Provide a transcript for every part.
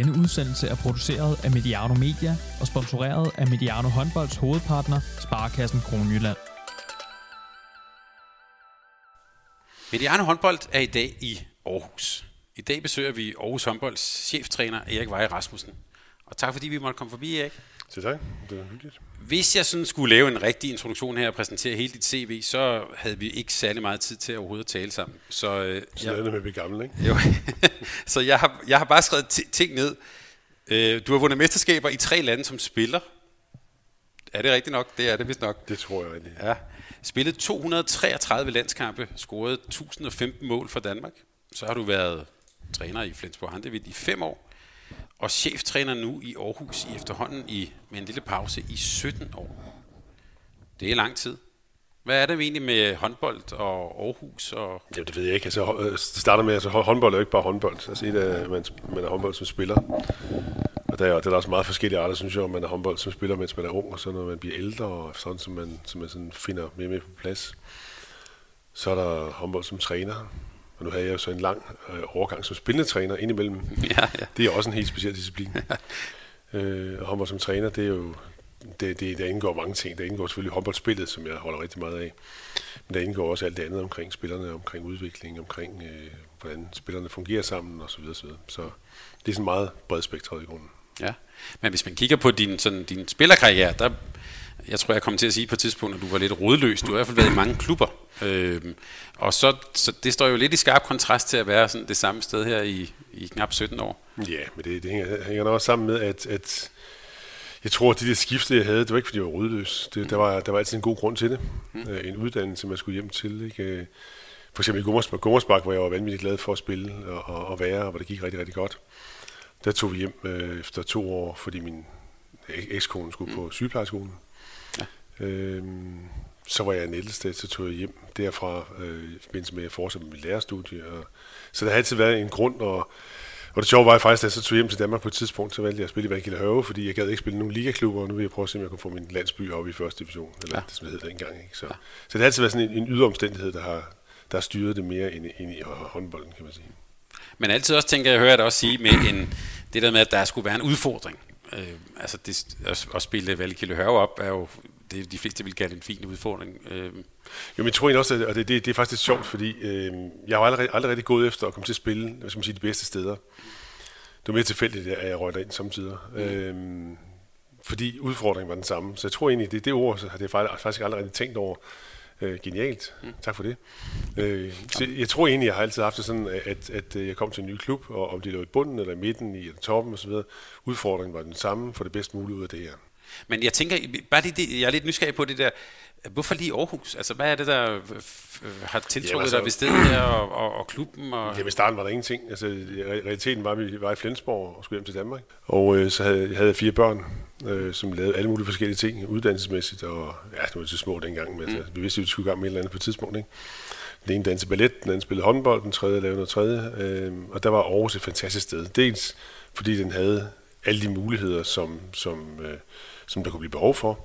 Denne udsendelse er produceret af Mediano Media og sponsoreret af Mediano Håndbolds hovedpartner, Sparkassen Kronjylland. Mediano håndbold er i dag i Aarhus. I dag besøger vi Aarhus håndbolds cheftræner Erik Veje Rasmussen. Og tak fordi vi måtte komme forbi, Erik. Så tak. Det var hyggeligt. Hvis jeg sådan skulle lave en rigtig introduktion her og præsentere hele dit CV, så havde vi ikke særlig meget tid til at overhovedet tale sammen. Så, øh, Så er det med at blive gammel, ikke? jo. så jeg har, jeg har bare skrevet ti- ting ned. Øh, du har vundet mesterskaber i tre lande som spiller. Er det rigtigt nok? Det er det vist nok. Det tror jeg rigtig. Ja. Spillet 233 landskampe, scoret 1015 mål for Danmark. Så har du været træner i Flensborg Handevidt i fem år, og cheftræner nu i Aarhus i efterhånden i, med en lille pause i 17 år. Det er lang tid. Hvad er det egentlig med håndbold og Aarhus? Og Jamen, det ved jeg ikke. Altså, øh, det starter med, at altså, håndbold er jo ikke bare håndbold. Altså, et af, man, man er håndbold som spiller. Og der er, der er også meget forskellige arter, synes jeg, om man er håndbold som spiller, mens man er ung, og så når man bliver ældre, og sådan, så man, så man sådan finder mere med på plads. Så er der håndbold som træner. Og nu havde jeg jo så en lang øh, overgang som spillende træner indimellem. ja, ja. Det er også en helt speciel disciplin. øh, og håndbold som træner, det er jo, det, det, der indgår mange ting. Der indgår selvfølgelig håndboldspillet, som jeg holder rigtig meget af. Men der indgår også alt det andet omkring spillerne, omkring udvikling, omkring øh, hvordan spillerne fungerer sammen osv. Så, videre. så det er sådan meget bredt spektret i grunden. Ja, men hvis man kigger på din, sådan, din spillerkarriere, der, jeg tror, jeg kom til at sige på et tidspunkt, at du var lidt rodløs. Du har i hvert fald været i mange klubber. Øhm, og så, så det står jo lidt i skarp kontrast til at være sådan det samme sted her i, i knap 17 år. Ja, men det, det hænger, hænger nok også sammen med, at, at jeg tror, at de der skifte, jeg havde, det var ikke, fordi jeg var rodløs. Det, der, var, der var altid en god grund til det. Mm. En uddannelse, man skulle hjem til. Ikke? Øh, For eksempel i Gummersbak, Gummersbak hvor jeg var vanvittigt glad for at spille og, og, og være, og hvor det gik rigtig, rigtig godt. Der tog vi hjem øh, efter to år, fordi min ekskone skulle mm. på sygeplejerskolen. Ja. Øhm, så var jeg i Nældested, så tog jeg hjem derfra, øh, i forbindelse med at fortsætte med mit lærerstudie. Og, så der har altid været en grund, og, og det sjove var faktisk, at jeg så tog hjem til Danmark på et tidspunkt, så valgte jeg at spille i Valkilde Høve, fordi jeg gad ikke spille nogen ligaklubber, og nu vil jeg prøve at se, om jeg kunne få min landsby op i første division, eller Ja. det som det hed dengang. Ikke? Så, ja. så det har altid været sådan en, en ydre omstændighed, der har, der har styret det mere end, end i håndbolden, kan man sige. Men altid også tænker jeg, hører dig også sige med en, det der med, at der skulle være en udfordring. Øh, altså det, at, at spille Valkilde Hørve op er jo, det, de fleste vil kalde en fin udfordring. Øh, Jo, men jeg tror egentlig også, at, og det, det, det er faktisk sjovt, fordi øh, jeg har aldrig, aldrig rigtig gået efter at komme til at spille, hvad skal man sige, de bedste steder. Det var mere tilfældigt, at jeg røg ind samtidig. Mm. Øh, fordi udfordringen var den samme. Så jeg tror egentlig, det det ord, så har det faktisk faktisk aldrig rigtig tænkt over. Øh, genialt. Mm. Tak for det. Øh, så jeg tror egentlig, jeg har altid haft det sådan, at, at øh, jeg kom til en ny klub, og om de lå i bunden, eller i midten, i eller toppen osv., udfordringen var den samme for det bedst mulige ud af det her. Men jeg tænker, bare lige det, jeg er lidt nysgerrig på det der, hvorfor lige Aarhus? Altså hvad er det, der har tiltrukket Jamen, altså- dig ved stedet her, og, og, og klubben? Og, Jamen i starten var der ingenting. Altså, realiteten var, at vi var i Flensborg og skulle hjem til Danmark. Og øh, så havde, havde jeg fire børn, øh, som lavede alle mulige forskellige ting, uddannelsesmæssigt. Og ja, det var så små dengang, men mm. altså, vi vidste, at vi skulle i gang med et eller andet på et tidspunkt. Ikke? Den ene dansede ballet, den anden spillede håndbold, den tredje lavede noget tredje. Øh, og der var Aarhus et fantastisk sted. Dels fordi den havde alle de muligheder, som, som, øh, som der kunne blive behov for.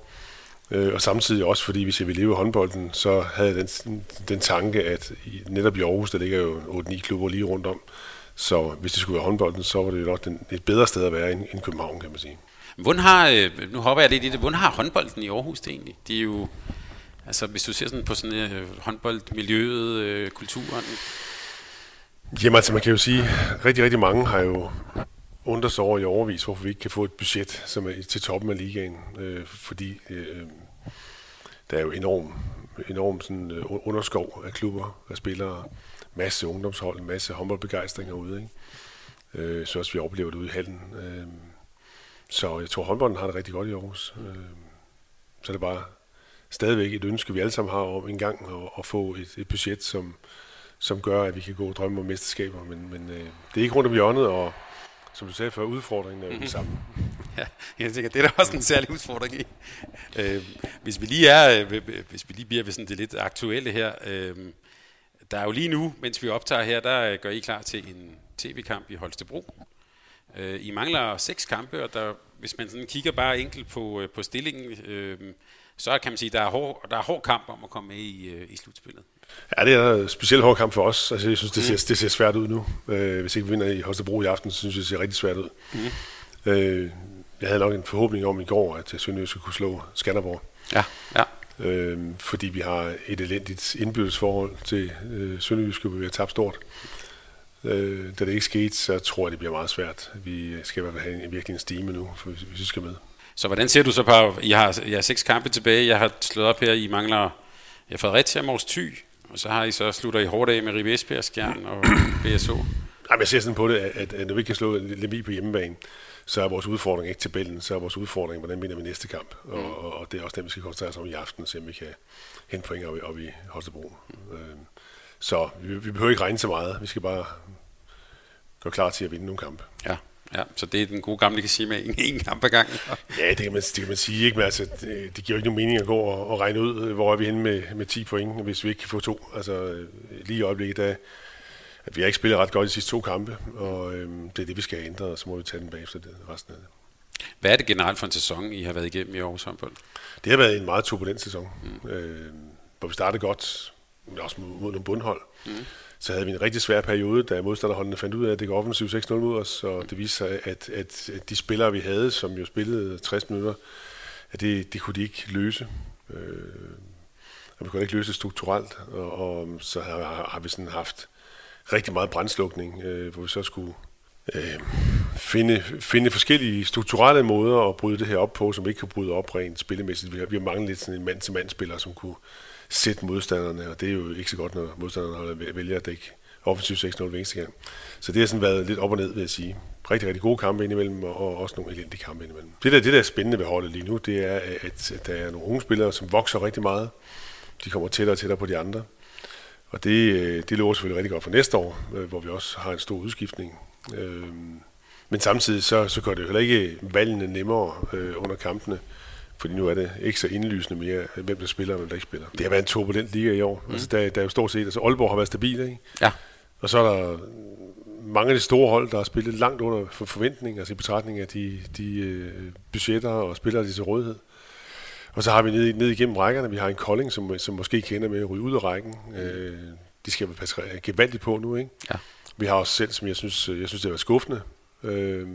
Øh, og samtidig også, fordi hvis jeg ville leve i håndbolden, så havde jeg den, den tanke, at netop i Aarhus, der ligger jo 8-9 klubber lige rundt om, så hvis det skulle være håndbolden, så var det jo nok den, et bedre sted at være end, end København, kan man sige. Hvordan har, øh, nu hopper jeg lidt i det, hvordan har håndbolden i Aarhus det egentlig? De er jo, altså hvis du ser sådan på sådan øh, håndboldmiljøet, øh, kulturen, Jamen altså, man kan jo sige, rigtig, rigtig mange har jo undret sig over i overvis, hvorfor vi ikke kan få et budget, som er til toppen af ligaen, øh, fordi øh, der er jo enorm, enorm sådan, øh, underskov af klubber, af spillere, masse ungdomshold, masse håndboldbegejstring herude, ikke? Øh, så også vi oplever det ude i hallen. Øh, så jeg tror, håndbolden har det rigtig godt i Aarhus. Øh, så er det bare stadigvæk et ønske, vi alle sammen har om en gang at, at få et, et budget, som, som gør, at vi kan gå og drømme om mesterskaber. Men, men øh, det er ikke rundt om hjørnet, og som du sagde før, udfordringen er jo den samme. Ja, jeg tænker, det er der også en særlig udfordring i. Øh, hvis vi lige er, øh, hvis vi lige bliver ved sådan det lidt aktuelle her, øh, der er jo lige nu, mens vi optager her, der øh, gør I klar til en tv-kamp i Holstebro. Øh, I mangler seks kampe, og der, hvis man sådan kigger bare enkelt på, øh, på stillingen, øh, så kan man sige, at der er hård, der er hård kamp om at komme med i, i slutspillet. Ja, det er en specielt hård kamp for os. Altså, jeg synes, det ser, mm. det ser svært ud nu. Øh, hvis ikke vi vinder i Holstebro i aften, så synes jeg, det ser rigtig svært ud. Mm. Øh, jeg havde nok en forhåbning om i går, at Sønderjysk skulle kunne slå Skanderborg. Ja, ja. Øh, fordi vi har et elendigt indbyggelsesforhold til øh, Sønderjysk, hvor vi har tabt stort. Øh, da det ikke skete, så tror jeg, det bliver meget svært. Vi skal i hvert fald have en, virkelig en stime nu, for hvis, hvis vi skal med. Så hvordan ser du så på, I har, I har seks kampe tilbage, jeg har slået op her, I mangler jeg Fredericia, Mors Thy, og så har I så slutter I hårdt af med Ribe Esbjerg, Skjern og BSO. Jamen, jeg ser sådan på det, at, at når vi kan slå Lemvi på hjemmebane, så er vores udfordring ikke tabellen, så er vores udfordring, hvordan vinder vi næste kamp. Mm. Og, og, det er også den, vi skal koncentrere os om i aften, så vi kan hente point op, op i Holstebro. Mm. Øh, så vi, vi behøver ikke regne så meget. Vi skal bare gå klar til at vinde nogle kampe. Ja. Ja, så det er den gode gamle, kan sige med en, en kamp ad gangen. ja, det kan, man, det kan man sige. Ikke? Men altså, det, det giver jo ikke nogen mening at gå og, og regne ud, hvor er vi henne med, med 10 point, hvis vi ikke kan få to. Altså, lige i øjeblikket, der, at vi har ikke spillet ret godt de sidste to kampe, og øhm, det er det, vi skal have ændret, og så må vi tage den bagefter det, resten af det. Hvad er det generelt for en sæson, I har været igennem i Aarhus håndbold? Det har været en meget turbulent sæson, mm. øh, hvor vi startede godt, men også mod, mod nogle bundhold. Mm. Så havde vi en rigtig svær periode, da modstanderholdene fandt ud af, at det går offensivt 6-0 mod os, og det viste sig, at, at, at de spillere, vi havde, som jo spillede 60 minutter, at det, det kunne de ikke løse. Øh, og vi kunne ikke løse det strukturelt, og, og så har, har vi sådan haft rigtig meget brændslukning, øh, hvor vi så skulle øh, finde, finde forskellige strukturelle måder at bryde det her op på, som ikke kan bryde op rent spillemæssigt. Vi har, vi har manglet lidt sådan en mand-til-mand-spiller, som kunne sætte modstanderne, og det er jo ikke så godt, når modstanderne vælger at dække offensivt 6-0 hver eneste gang. Så det har sådan været lidt op og ned, vil jeg sige. Rigtig, rigtig gode kampe indimellem, og også nogle elendige kampe indimellem. Det der, det der er spændende ved holdet lige nu, det er, at, at der er nogle unge spillere, som vokser rigtig meget. De kommer tættere og tættere på de andre. Og det, øh, det lover selvfølgelig rigtig godt for næste år, øh, hvor vi også har en stor udskiftning. Øhm, men samtidig så, så gør det jo heller ikke valgene nemmere øh, under kampene, fordi nu er det ikke så indlysende mere, hvem der spiller og hvem der ikke spiller. Det har været en turbulent liga i år. Mm. Altså, der, der er jo stort set, altså Aalborg har været stabil, ikke? Ja. Og så er der mange af de store hold, der har spillet langt under for forventning, altså i betragtning af de, de budgetter og spillere, de til rådighed. Og så har vi ned, ned igennem rækkerne, vi har en Kolding, som, som måske kender med at ryge ud af rækken. Mm. Øh, de skal passe gevaldigt på nu, ikke? Ja. Vi har også selv, som jeg synes, jeg synes det var skuffende. Øh,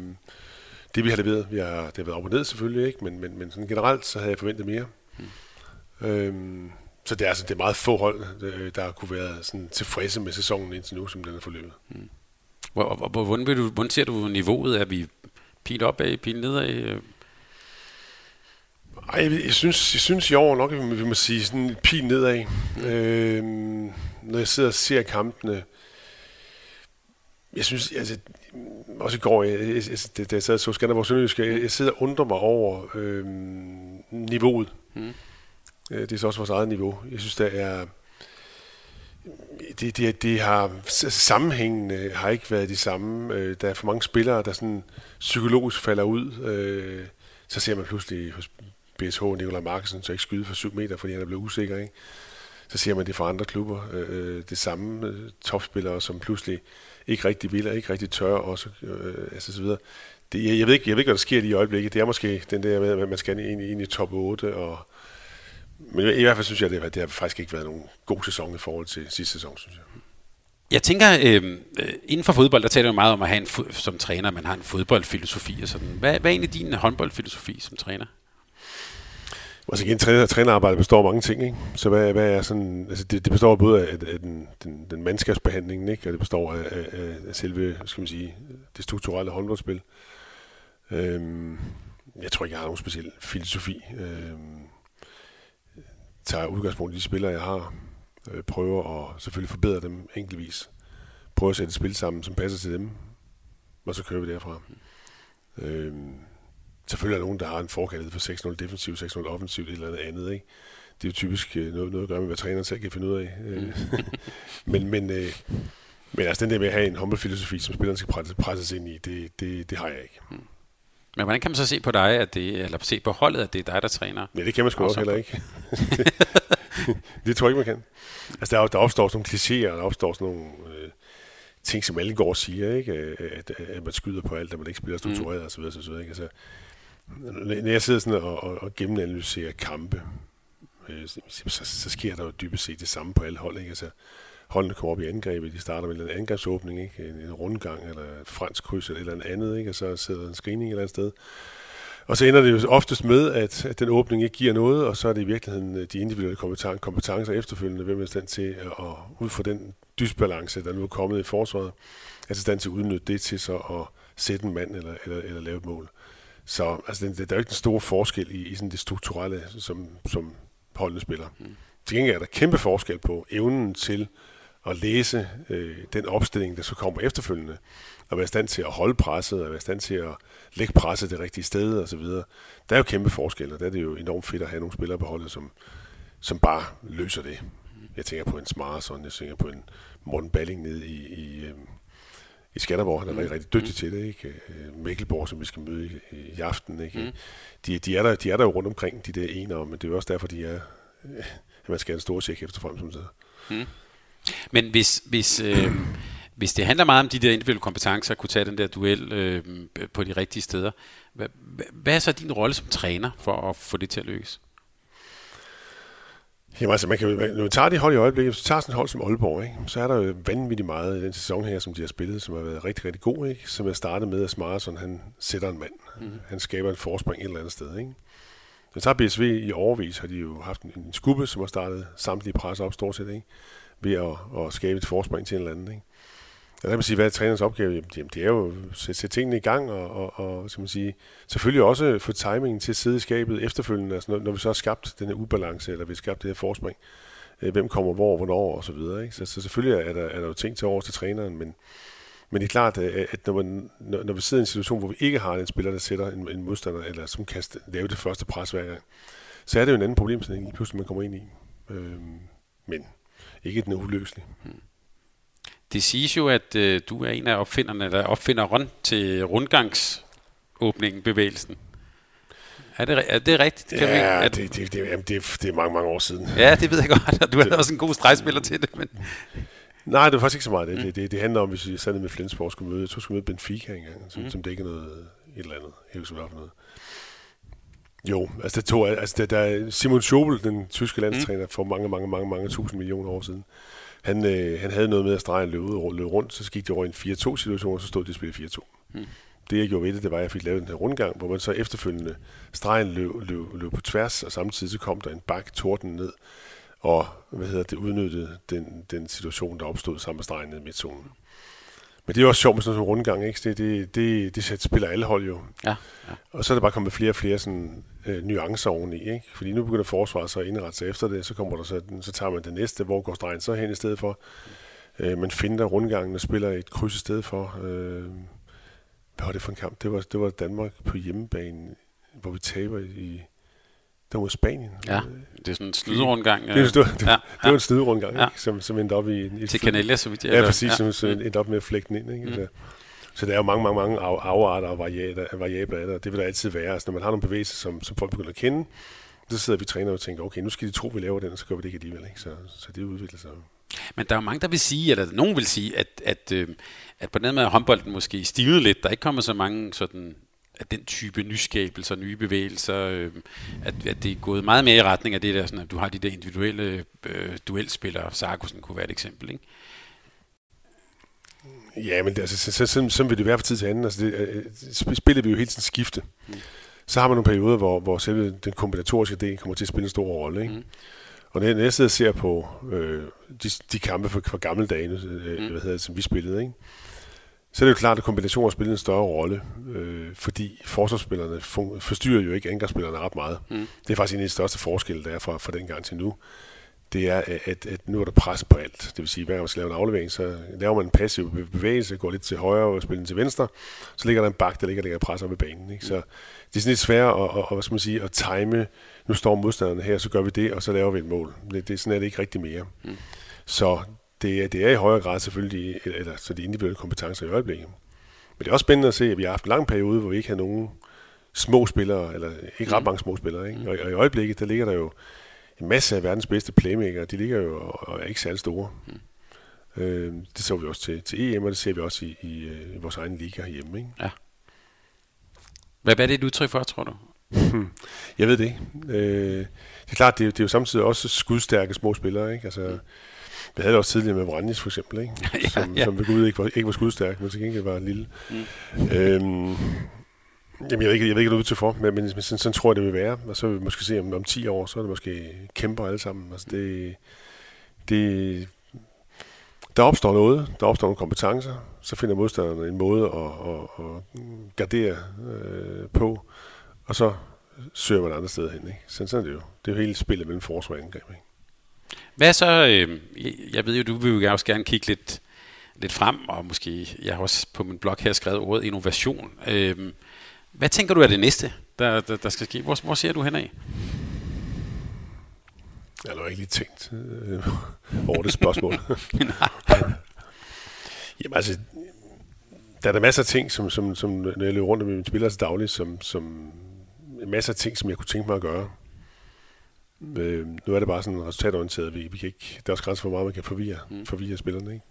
det vi har leveret, vi har, det har været op og ned selvfølgelig, ikke? Men, men, men sådan generelt, så havde jeg forventet mere. Mm. Øh, så det er, altså, det er meget få hold, øh, der kunne være sådan tilfredse med sæsonen indtil nu, som den er forløbet. Mm. Hvordan, vil du, hvordan ser du niveauet? Er vi pil op af, pil nedad? Ej, jeg, jeg, synes, jeg synes i år nok, at vi må sige sådan en pil nedad. Mm. Øh, når jeg sidder og ser kampene, jeg synes, altså, også i går, jeg, jeg, jeg, da jeg sad og så Skanderborg Sønderjysk, jeg, jeg sidder og undrer mig over øh, niveauet. Mm. Det er så også vores eget niveau. Jeg synes, der er... Det, det, det har sammenhængende har ikke været de samme. Øh, der er for mange spillere, der sådan psykologisk falder ud. Øh, så ser man pludselig hos BSH Nikolaj Markensen så ikke skyde for 7 meter, fordi han er blevet usikker. Ikke? Så ser man det fra andre klubber. Øh, det samme øh, topspillere, som pludselig ikke rigtig vil og ikke rigtig tør også, øh, altså så videre. Det, jeg, jeg, ved ikke, jeg ved ikke, hvad der sker lige i øjeblikket. Det er måske den der med, at man skal ind, ind i top 8. Og, men i hvert fald synes jeg, at det har faktisk ikke været nogen god sæson i forhold til sidste sæson, synes jeg. Jeg tænker, øh, øh inden for fodbold, der taler man meget om at have en som træner, man har en fodboldfilosofi og sådan. Hvad, hvad er egentlig din håndboldfilosofi som træner? Altså igen, træner, trænerarbejde består af mange ting, ikke? Så hvad, hvad er sådan, altså det, det består både af, af den, den, den mandskabsbehandling, ikke? Og det består af, af, af selve, skal man sige, det strukturelle håndboldspil. Øhm, jeg tror ikke, jeg har nogen speciel filosofi. Øhm, tager udgangspunkt i de spillere, jeg har. Øh, prøver at selvfølgelig forbedre dem enkeltvis. Prøver at sætte et spil sammen, som passer til dem. Og så kører vi derfra. Øhm, Selvfølgelig er der nogen, der har en forkærlighed for 6-0 defensivt, 6-0 offensivt, eller noget andet. Ikke? Det er jo typisk øh, noget, noget at gøre med, hvad træneren selv kan finde ud af. Øh, mm. men, men, øh, men altså den der med at have en håndboldfilosofi, som spilleren skal presses, presses ind i, det, det, det har jeg ikke. Mm. Men hvordan kan man så se på dig, at det, eller se på holdet, at det er dig, der træner? Ja, det kan man sgu også heller ikke. det, det tror jeg ikke, man kan. Altså, der, der opstår sådan nogle klichéer, der opstår sådan nogle øh, ting, som alle går og siger, ikke? At, at, at man skyder på alt, at man ikke spiller struktureret mm. osv. osv. Ikke? Altså, når jeg sidder sådan og, og, og gennemanalyserer kampe, øh, så, så sker der jo dybest set det samme på alle hold. Ikke? Altså, holdene kommer op i angrebet, de starter med en angrebsåbning, ikke? En, en rundgang eller et fransk kryds eller et eller andet, ikke? og så sidder en screening et eller andet sted. Og så ender det jo oftest med, at, at den åbning ikke giver noget, og så er det i virkeligheden øh, de individuelle kompetencer, kompetencer efterfølgende, hvem er i stand til at, at ud fra den dysbalance, der nu er kommet i forsvaret, er i stand til at udnytte det til så at sætte en mand eller, eller, eller lave et mål. Så altså, der er jo ikke en stor forskel i, i sådan det strukturelle, som, som holdene spiller. Mm. Til gengæld er der kæmpe forskel på evnen til at læse øh, den opstilling, der så kommer efterfølgende, og være i stand til at holde presset, og være i stand til at lægge presset det rigtige sted, og så videre. Der er jo kæmpe forskel, og der er det jo enormt fedt at have nogle spillere på holdet, som, som bare løser det. Jeg tænker på en Smarson, jeg tænker på en Morten Balling nede i, i, øh, i Skanderborg. Han er mm. rigtig, rigtig dygtig mm. til det. Ikke? Øh, Mikkelborg, som vi skal møde i, i aften. Ikke? Mm. De, de, er der, de er der jo rundt omkring, de der ene, men det er jo også derfor, de er, at man skal have en stor tjek efterfrem, som det mm. Men hvis, hvis, øh, hvis det handler meget om de der individuelle kompetencer, at kunne tage den der duel øh, på de rigtige steder, hvad, hvad er så din rolle som træner for at få det til at lykkes? Jamen altså, man kan, når vi tager de hold i øjeblikket, vi tager sådan et hold som Aalborg, ikke, så er der jo vanvittigt meget i den sæson her, som de har spillet, som har været rigtig, rigtig god, ikke? som er startet med, at Smarson, han sætter en mand. Mm. Han skaber en forspring et eller andet sted. Ikke? Hvis tager BSV i overvis, har de jo haft en, en skubbe, som har startet samtlige pres op stort set, ikke? ved at, at skabe et forspring til en eller anden. Ikke? Ja, der kan man sige, hvad er trænerens opgave? Jamen, det er jo at sætte tingene i gang, og, og, og skal man sige, selvfølgelig også få timingen til at sidde i skabet efterfølgende, altså når, når vi så har skabt den her ubalance, eller vi har skabt det her forspring, øh, hvem kommer hvor, hvornår, og så videre. Ikke? Så, så selvfølgelig er der, er der jo ting til over til træneren, men, men det er klart, at når, man, når, når vi sidder i en situation, hvor vi ikke har en spiller, der sætter en, en modstander, eller som kan lave det første pres hver gang, så er det jo en anden problemstilling, pludselig man kommer ind i. Øhm, men ikke den uløselige. Hmm. Det siges jo, at øh, du er en af opfinderne, der opfinder rund til rundgangsåbningen, bevægelsen. Er det, er det rigtigt? Kan ja, vi, er det, det, det, jamen, det, det er mange, mange år siden. Ja, det ved jeg godt, og du er også en god stregspiller til det. Men... Nej, det er faktisk ikke så meget det. Mm. Det, det, det handler om, hvis vi sad med Flensborg skulle møde, jeg tror, skulle møde Benfica engang, som, mm. som dækker noget, et eller andet. Jeg husker, for noget. Jo, altså det tog, altså det, der Simon Schobel, den tyske landstræner, mm. for mange, mange, mange, mange tusind millioner år siden, han, øh, han havde noget med at strege løbe, løbe rundt, så gik det over en 4-2 situation, og så stod det spille 4-2. Mm. Det jeg gjorde ved det, det var, at jeg fik lavet den her rundgang, hvor man så efterfølgende stregen løb, løb, løb på tværs, og samtidig så kom der en bak torden ned, og hvad hedder det, udnyttede den, den situation, der opstod sammen med stregen ned i midtzonen. Men det er også sjovt med sådan en rundgang, ikke? Det, det, det, det spiller alle hold jo. Ja, ja. Og så er der bare kommet flere og flere sådan, øh, nuancer oveni, ikke? Fordi nu begynder forsvaret så at indrette sig efter det, så kommer der så, så tager man det næste, hvor går stregen så hen i stedet for. Øh, man finder rundgangen og spiller et kryds i stedet for. Øh, hvad var det for en kamp? Det var, det var Danmark på hjemmebane, hvor vi taber i det var Spanien. Ja, det er sådan en snyderundgang. Det, det, det, det, ja, det var en snyderundgang, ja. ikke? Som, som endte op i... i Til Canella, så vidt jeg Ja, præcis, ja. som, som endte op med at flække den ind. Ikke? Mm. Så, så der er jo mange, mange, mange afarter og variabler, variabler af det, og det vil der altid være. Altså, når man har nogle bevægelser, som, som folk begynder at kende, så sidder vi træner og tænker, okay, nu skal de tro, vi laver den, og så gør vi det ikke alligevel. Ikke? Så, så det udvikler sig. Men der er jo mange, der vil sige, eller nogen vil sige, at, at, øh, at på den måde håndbolden måske stivede lidt. Der er ikke kommet så mange sådan af den type nyskabelser, nye bevægelser, øh, at, at det er gået meget mere i retning af det der, sådan, at du har de der individuelle øh, duelspillere. Sarkusen kunne være et eksempel, ikke? Ja, men det, altså, så, så, så, så vil det være fra tid til anden. Altså, det, øh, spillet vil jo hele tiden skifte. Mm. Så har man nogle perioder, hvor, hvor selve den kombinatoriske del kommer til at spille en stor rolle. Ikke? Mm. Og når jeg sidder og ser på øh, de, de kampe fra, fra gamle dage, øh, mm. hvad hedder det, som vi spillede, ikke? Så er det jo klart, at kombinationer spiller en større rolle, øh, fordi forsvarsspillerne forstyrrer jo ikke angrebsspillerne ret meget. Mm. Det er faktisk en af de største forskelle, der er fra, fra den gang til nu. Det er, at, at nu er der pres på alt. Det vil sige, at hver gang man skal lave en aflevering, så laver man en passiv bevægelse, går lidt til højre og spiller til venstre, så ligger der en bak, der ligger, der ligger pres op i banen. Ikke? Så det er sådan lidt svært at, at, at, hvad skal man sige, at time, nu står modstanderne her, så gør vi det, og så laver vi et mål. Det, det, sådan er det ikke rigtig mere. Mm. Så det, er, det er i højere grad selvfølgelig eller, så de individuelle kompetencer i øjeblikket. Men det er også spændende at se, at vi har haft en lang periode, hvor vi ikke har nogen små spillere, eller ikke ret mm. mange små spillere. Ikke? Og, og i øjeblikket, der ligger der jo en masse af verdens bedste playmakere. De ligger jo og er ikke særlig store. Mm. Øh, det så vi også til, til EM, og det ser vi også i, i, i vores egen liga herhjemme. Ikke? Ja. Hvad, hvad er det et udtryk for, tror du? Jeg ved det ikke. Øh, det er klart, det er, det er jo samtidig også skudstærke små spillere, ikke? Altså, vi havde det også tidligere med Brandes for eksempel, ikke? Som, ja. som ved Gud ikke var, ikke var skudstærk, men til gengæld var lille. Mm. Øhm, Jamen, jeg ved ikke, jeg ved ikke, hvad du er til for, men, men sådan, sådan, tror jeg, det vil være. Og så vil vi måske se, om, om 10 år, så er det måske kæmper alle sammen. Altså, det, det, der opstår noget, der opstår nogle kompetencer, så finder modstanderne en måde at, at, at gardere øh, på, og så søger man andre steder hen. Ikke? Sådan, sådan er det jo. Det er jo hele spillet mellem forsvar og angreb. Ikke? Hvad så, øh, jeg ved jo, du vil jo også gerne kigge lidt, lidt frem, og måske, jeg har også på min blog her skrevet ordet innovation. Øh, hvad tænker du er det næste, der, der, der skal ske? Hvor, hvor ser du henad? Jeg har ikke lige tænkt øh, over det spørgsmål. Jamen altså, der er der masser af ting, som, som, som når jeg løber rundt med mine spillere til daglig, som, som masser af ting, som jeg kunne tænke mig at gøre. Øh, nu er det bare sådan resultatorienteret. Vi, vi kan ikke, der er også grænser for meget, man kan forvirre, mm. forvirre spillerne. Ikke?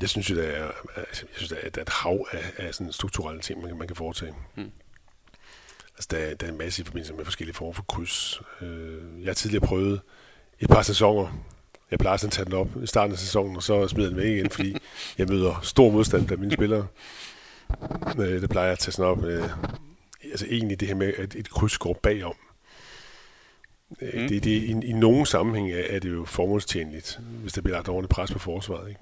Jeg synes der er, altså, jeg synes, der er, der er et hav af, af sådan strukturelle ting, man, man kan foretage. Mm. Altså, der, der er en masse i forbindelse med forskellige former for kryds. Øh, jeg har tidligere prøvet et par sæsoner. Jeg plejer sådan at tage den op i starten af sæsonen, og så smider den væk igen, fordi jeg møder stor modstand blandt mine spillere. Øh, det plejer jeg at tage sådan op. Øh, altså egentlig det her med, at et kryds går bagom. Øh, mm. Det, det, i, I nogen sammenhæng er, er det jo formålstjenligt, hvis der bliver lagt ordentligt pres på forsvaret. Ikke?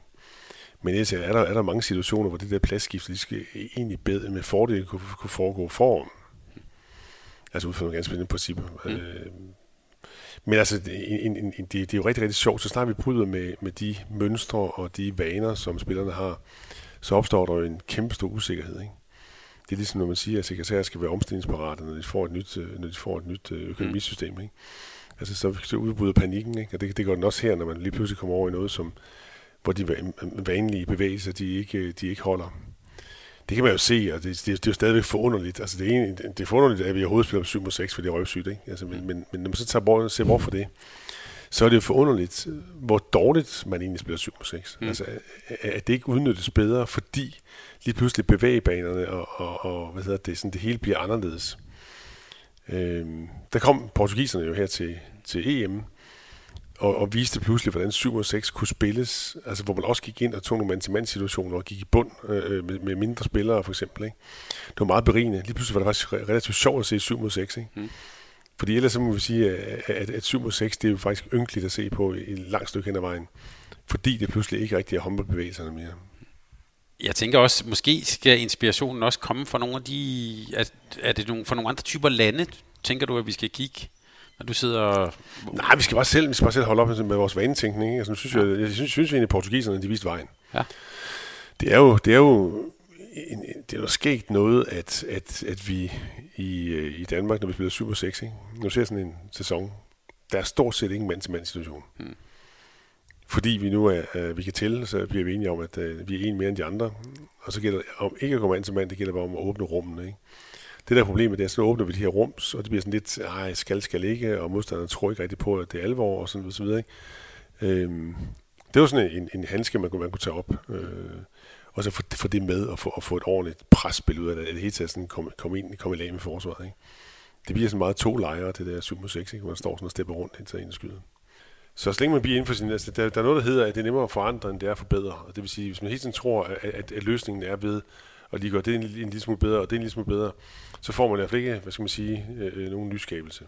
Men ellers er der, er der mange situationer, hvor det der pladsskift, de skal egentlig bedre med fordel kunne, kunne foregå foran. Altså ud fra nogle ganske spændende principper. Mm. Øh, men altså, en, en, en, det, det er jo rigtig, rigtig sjovt. Så snart vi bryder med, med de mønstre og de vaner, som spillerne har, så opstår der jo en kæmpe stor usikkerhed. Ikke? Det er ligesom, når man siger, at sekretærer skal være omstillingsparate, når de får et nyt, øh, når de får et nyt øh, økonomisystem. Ikke? Altså, så, så udbryder panikken, ikke? og det, det gør den også her, når man lige pludselig kommer over i noget, som, hvor de vanlige bevægelser, de ikke, de ikke holder. Det kan man jo se, og det, det, det er jo stadigvæk forunderligt. Altså det, er, det er forunderligt, at vi overhovedet spiller på 7 mod 6, for det er røvsygt. Ikke? Altså, men, men, men når man så tager bort, ser bort for det, så er det jo forunderligt, hvor dårligt man egentlig spiller 7 mod 6. Mm. Altså, at det ikke udnyttes bedre, fordi lige pludselig bevægebanerne og, og, og hvad hedder det, sådan, det hele bliver anderledes. Øhm, der kom portugiserne jo her til, til EM, og, og viste pludselig, hvordan 7 og 6 kunne spilles, altså hvor man også gik ind og tog nogle mand-til-mand situationer og gik i bund øh, med, med, mindre spillere for eksempel. Ikke? Det var meget berigende. Lige pludselig var det faktisk relativt sjovt at se 7 mod 6. Ikke? Mm. Fordi ellers så må vi sige, at, at 7 mod 6, det er jo faktisk ynkeligt at se på i et langt stykke hen ad vejen. Fordi det pludselig ikke rigtig er håndboldbevægelserne mere. Jeg tænker også, måske skal inspirationen også komme fra nogle af de, er, er det nogle, fra nogle andre typer lande, tænker du, at vi skal kigge når du sidder og... Nej, vi skal bare selv, vi skal bare selv holde op med vores vanetænkning. Ikke? Altså, nu synes ja. jeg, jeg synes, synes egentlig, at portugiserne de viste vejen. Ja. Det er jo, det er jo en, det er jo sket noget, at, at, at vi i, i Danmark, når vi spiller Super 6, ikke? nu ser sådan en sæson, der er stort set ingen mand-til-mand situation. Hmm. Fordi vi nu er, uh, vi kan tælle, så bliver vi enige om, at uh, vi er en mere end de andre. Og så gælder det om ikke at gå mand til mand, det gælder bare om at åbne rummene. Ikke? Det der problemet, det er, så åbner vi de her rums, og det bliver sådan lidt, ej, skal, skal ikke, og modstanderne tror ikke rigtig på, at det er alvor, og sådan og så videre. Ikke? Øhm, det var sådan en, en handske, man kunne, man kunne tage op, øh, og så få, få det med, og få, og få et ordentligt presspil ud af det, det hele taget sådan komme kom ind, kom i lag med forsvaret. Ikke? Det bliver sådan meget to lejre, det der 7 6, ikke? hvor man står sådan og stepper rundt indtil en skyder. Så så længe man bliver inden for sin... Altså, der, der er noget, der hedder, at det er nemmere at forandre, end det er at forbedre. Og det vil sige, hvis man hele tiden tror, at, at, at løsningen er ved og lige gør det en, en lille smule bedre, og det er en lille smule bedre, så får man i hvert fald ikke, hvad skal man sige, øh, øh nogen nyskabelse.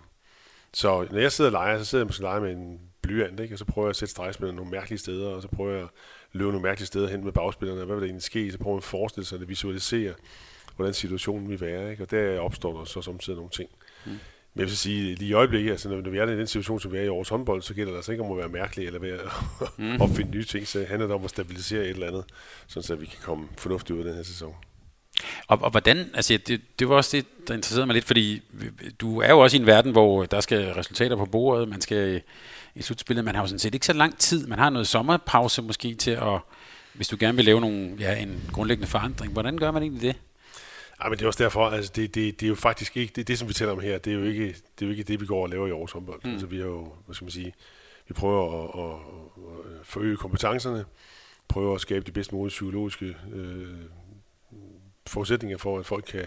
Så når jeg sidder og leger, så sidder jeg måske leger med en blyant, ikke? og så prøver jeg at sætte stregspillerne nogle mærkelige steder, og så prøver jeg at løbe nogle mærkelige steder hen med bagspillerne, hvad vil der egentlig ske, så prøver jeg at forestille sig at visualisere, hvordan situationen vil være, ikke? og der opstår der så samtidig nogle ting. Mm. Men jeg vil sige, lige i øjeblikket, altså når vi er i den situation, som vi er i årets håndbold, så gælder det altså ikke om at være mærkelig eller ved at mm. opfinde nye ting, så handler det om at stabilisere et eller andet, så vi kan komme fornuftigt ud af den her sæson. Og, og hvordan, altså det, det var også det, der interesserede mig lidt, fordi du er jo også i en verden, hvor der skal resultater på bordet, man skal i slutspillet, man har jo sådan set ikke så lang tid, man har noget sommerpause måske til at, hvis du gerne vil lave nogle, ja, en grundlæggende forandring, hvordan gør man egentlig det? Ja, men det er også derfor, altså det, det, det er jo faktisk ikke, det, det som vi taler om her, det er jo ikke det, er jo ikke det vi går og laver i Aarhus håndbold. Mm. Altså vi har jo, hvad skal man sige, vi prøver at, at, at forøge kompetencerne, prøver at skabe de bedst mulige psykologiske øh, forudsætninger for, at folk kan,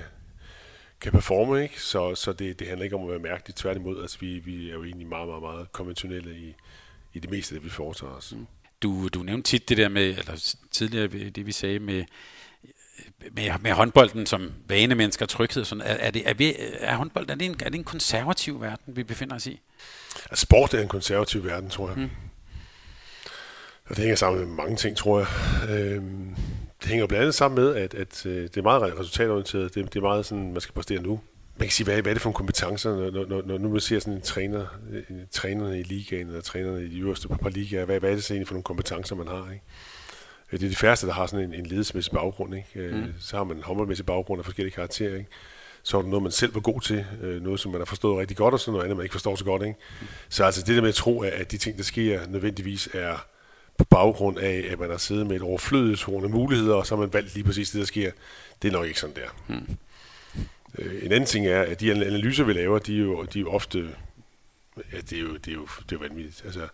kan performe, ikke? Så, så det, det handler ikke om at være mærkeligt. Tværtimod, altså vi, vi er jo egentlig meget, meget, meget konventionelle i, i det meste, det vi foretager os. Mm. Du, du nævnte tit det der med, eller tidligere det vi sagde med, med, med håndbolden som vanemennesker, tryghed, sådan, er, er, det, er, vi, er håndbold, er det, en, er det en konservativ verden, vi befinder os i? Altså, sport er en konservativ verden, tror jeg. Mm. Og det hænger sammen med mange ting, tror jeg. Øhm, det hænger blandt andet sammen med, at, at øh, det er meget resultatorienteret. Det, det er meget sådan, man skal præstere nu. Man kan sige, hvad, hvad er det for kompetencer, når, når, når nu man ser sådan en træner, en, trænerne i ligaen, eller trænerne i de øverste par ligaer, hvad, hvad er det så egentlig for nogle kompetencer, man har? Ikke? Øh, det er de færreste, der har sådan en, en ledelsesmæssig baggrund. Ikke? Øh, mm. Så har man en håndboldmæssig baggrund af forskellige karakterer. Ikke? Så er det noget, man selv var god til, noget, som man har forstået rigtig godt, og så noget andet, man ikke forstår så godt. Ikke? Så altså det der med at tro, at de ting, der sker, nødvendigvis er på baggrund af, at man har siddet med et overflødigt af muligheder, og så har man valgt lige præcis det, der sker. Det er nok ikke sådan der. Hmm. Øh, en anden ting er, at de analyser, vi laver, de er jo, de er jo ofte... Ja, det er jo, det er jo, det er jo vanvittigt. Altså,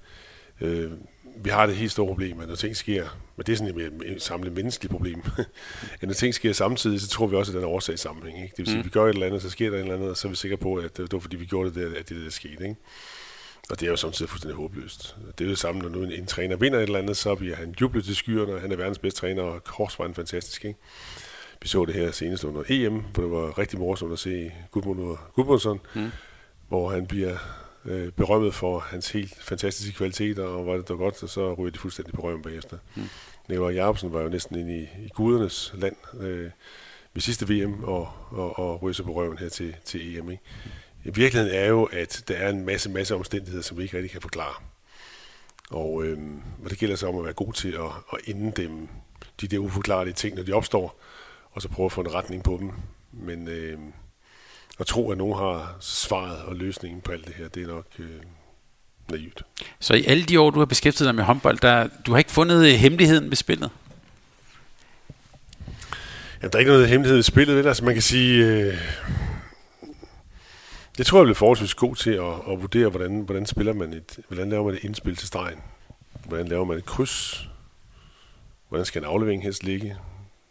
øh, vi har det helt store problem, at når ting sker, men det er sådan et, et samlet menneskeligt problem, at når ting sker samtidig, så tror vi også, at den er årsag sammenhæng. Ikke? Det vil sige, mm. at vi gør et eller andet, så sker der et eller andet, og så er vi sikre på, at det var fordi, vi gjorde det der, at det der, der skete. Ikke? Og det er jo samtidig fuldstændig håbløst. Det er jo det samme, når nu en, en træner vinder et eller andet, så bliver han jublet til skyerne, og han er verdens bedste træner, og Kors var en fantastisk, ikke? Vi så det her senest under EM, hvor det var rigtig morsomt at se Gudmundsson, mm. hvor han bliver øh, berømmet for hans helt fantastiske kvaliteter, og var det da godt, og så ryger de fuldstændig berømmet bagefter. Mm. Nicolai Jacobsen var jo næsten inde i, i gudernes land øh, ved sidste VM, og, og, og ryger så på røven her til, til EM. Ikke? I virkeligheden er jo, at der er en masse, masse omstændigheder, som vi ikke rigtig kan forklare. Og, øhm, og det gælder så om at være god til at, at inddæmme de der uforklarlige ting, når de opstår, og så prøve at få en retning på dem. Men øhm, at tro, at nogen har svaret og løsningen på alt det her, det er nok øh, naivt. Så i alle de år, du har beskæftiget dig med håndbold, der, du har ikke fundet hemmeligheden ved spillet? Jamen, der er ikke noget hemmelighed ved spillet, vel? Altså, man kan sige... Øh, det tror jeg bliver forholdsvis god til at, at vurdere, hvordan, hvordan spiller man et, hvordan laver man et indspil til stregen. Hvordan laver man et kryds? Hvordan skal en aflevering helst ligge?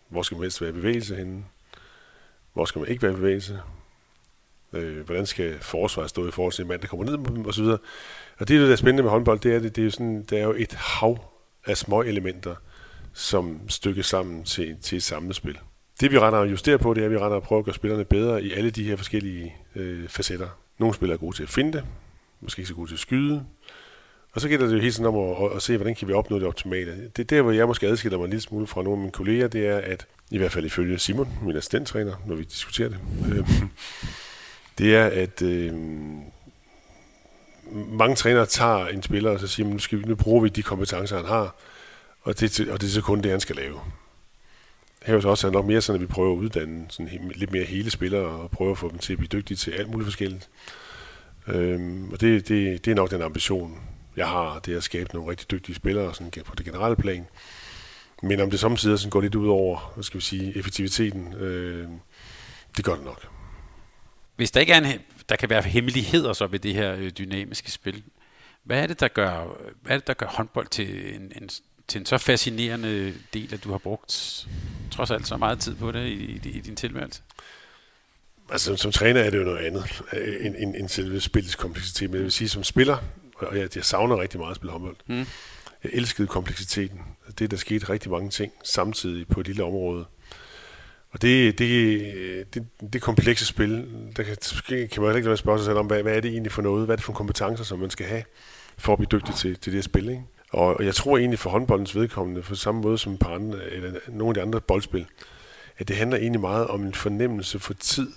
Hvor skal man helst være i bevægelse henne? Hvor skal man ikke være i bevægelse? Øh, hvordan skal forsvaret stå i forhold til en mand, der kommer ned på dem, osv. Og det, der er spændende med håndbold, det er, det, det er, jo sådan, der er jo et hav af små elementer, som stykkes sammen til, til et samlet det vi render og justerer på, det er, at vi render og prøver at gøre spillerne bedre i alle de her forskellige øh, facetter. Nogle spillere er gode til at finde det, måske ikke så gode til at skyde. Og så gælder det jo hele tiden om at, at, at se, hvordan kan vi opnå det optimale. Det er der, hvor jeg måske adskiller mig en lille smule fra nogle af mine kolleger, det er, at i hvert fald ifølge Simon, min assistenttræner, når vi diskuterer det, øh, det er, at øh, mange trænere tager en spiller og så siger, nu, skal vi, nu bruger vi de kompetencer, han har, og det, og det er så kun det, han skal lave her også os er nok mere sådan, at vi prøver at uddanne sådan lidt mere hele spillere og prøve at få dem til at blive dygtige til alt muligt forskelligt. Øhm, og det, det, det er nok den ambition, jeg har, det er at skabe nogle rigtig dygtige spillere sådan på det generelle plan. Men om det samtidig sådan går lidt ud over, hvad skal vi sige, effektiviteten, øh, det gør det nok. Hvis der ikke er en, der kan være hemmeligheder så ved det her øh, dynamiske spil, hvad er det, der gør, hvad er det, der gør håndbold til en, en til en så fascinerende del, at du har brugt trods alt så meget tid på det i, i, i din tilværelse? Altså, som træner er det jo noget andet end, end, end selve spillets kompleksitet. Men jeg vil sige, som spiller, og jeg, jeg savner rigtig meget at spille håndbold. Mm. Jeg elskede kompleksiteten. Det, der skete rigtig mange ting samtidig på et lille område. Og det, det, det, det komplekse spil, der kan, kan man ikke lade spørge sig selv om, hvad, hvad er det egentlig for noget? Hvad er det for kompetencer, som man skal have for at blive dygtig til, til det spil? Ikke? Og jeg tror egentlig for håndboldens vedkommende, på samme måde som på andre, eller nogle af de andre boldspil, at det handler egentlig meget om en fornemmelse for tid,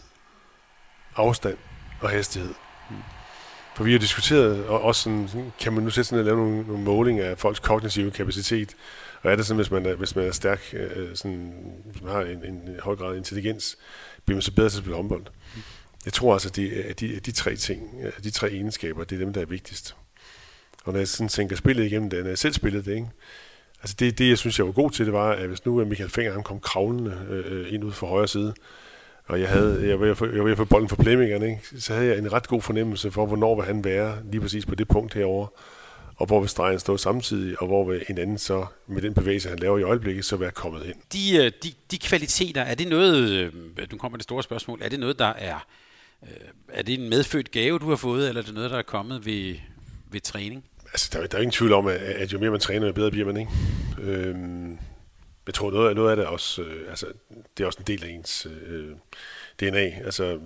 afstand og hastighed. For vi har diskuteret, og også sådan, kan man nu sætte sådan at lave nogle, nogle målinger af folks kognitive kapacitet, og er det sådan, hvis man er, hvis man er stærk, øh, sådan, hvis man har en, en høj grad af intelligens, bliver man så bedre til at spille håndbold. Jeg tror altså, at de, at de, de tre ting, øh, de tre egenskaber, det er dem, der er vigtigst. Og når jeg sådan tænker spillet igennem det, når jeg selv spillede det, ikke? Altså det, det, jeg synes, jeg var god til, det var, at hvis nu Michael Fenger han kom kravlende øh, ind ud fra højre side, og jeg, havde, jeg, var, jeg var ved at få bolden for playmakeren, ikke? så havde jeg en ret god fornemmelse for, hvornår vil han være lige præcis på det punkt herover. og hvor vil stregen stå samtidig, og hvor vil en anden så, med den bevægelse, han laver i øjeblikket, så være kommet ind. De, øh, de, de kvaliteter, er det noget, du nu kommer det store spørgsmål, er det noget, der er, øh, er det en medfødt gave, du har fået, eller er det noget, der er kommet ved, ved træning? Altså, der, er, der er ingen tvivl om, at, at jo mere man træner, jo bedre bliver man, ikke? Øhm, jeg tror, noget, noget af det er også, øh, altså, det er også en del af ens øh, DNA. Altså,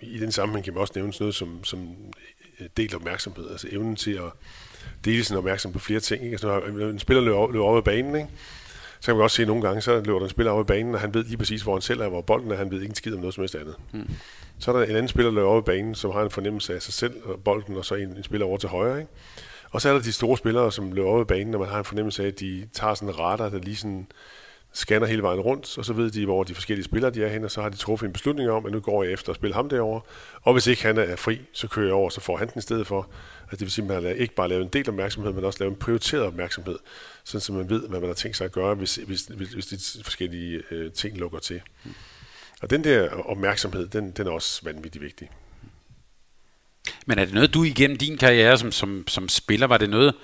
i den sammenhæng kan man også nævne sådan noget som, som delt opmærksomhed, altså evnen til at dele sin opmærksomhed på flere ting. Ikke? Altså, når en spiller løber, løber over af banen, ikke? så kan man også se, at nogle gange, så løber der en spiller over af banen, og han ved lige præcis, hvor han selv er, hvor bolden er, han ved ikke en skid om noget som helst andet. Hmm. Så er der en anden spiller, der løber over af banen, som har en fornemmelse af sig selv og bolden, og så en, en spiller over til højre. Ikke? Og så er der de store spillere, som løber op ad banen, og man har en fornemmelse af, at de tager sådan en radar, der lige sådan scanner hele vejen rundt, og så ved de, hvor de forskellige spillere de er hen, og så har de truffet en beslutning om, at nu går jeg efter at spille ham derover. Og hvis ikke han er fri, så kører jeg over, så får han den i stedet for. Altså det vil sige, at man ikke bare lavet en del opmærksomhed, men også lavet en prioriteret opmærksomhed, sådan så man ved, hvad man har tænkt sig at gøre, hvis, hvis, hvis, hvis de forskellige øh, ting lukker til. Og den der opmærksomhed, den, den er også vanvittigt vigtig. Men er det noget, du igennem din karriere som, som, som spiller, var det noget,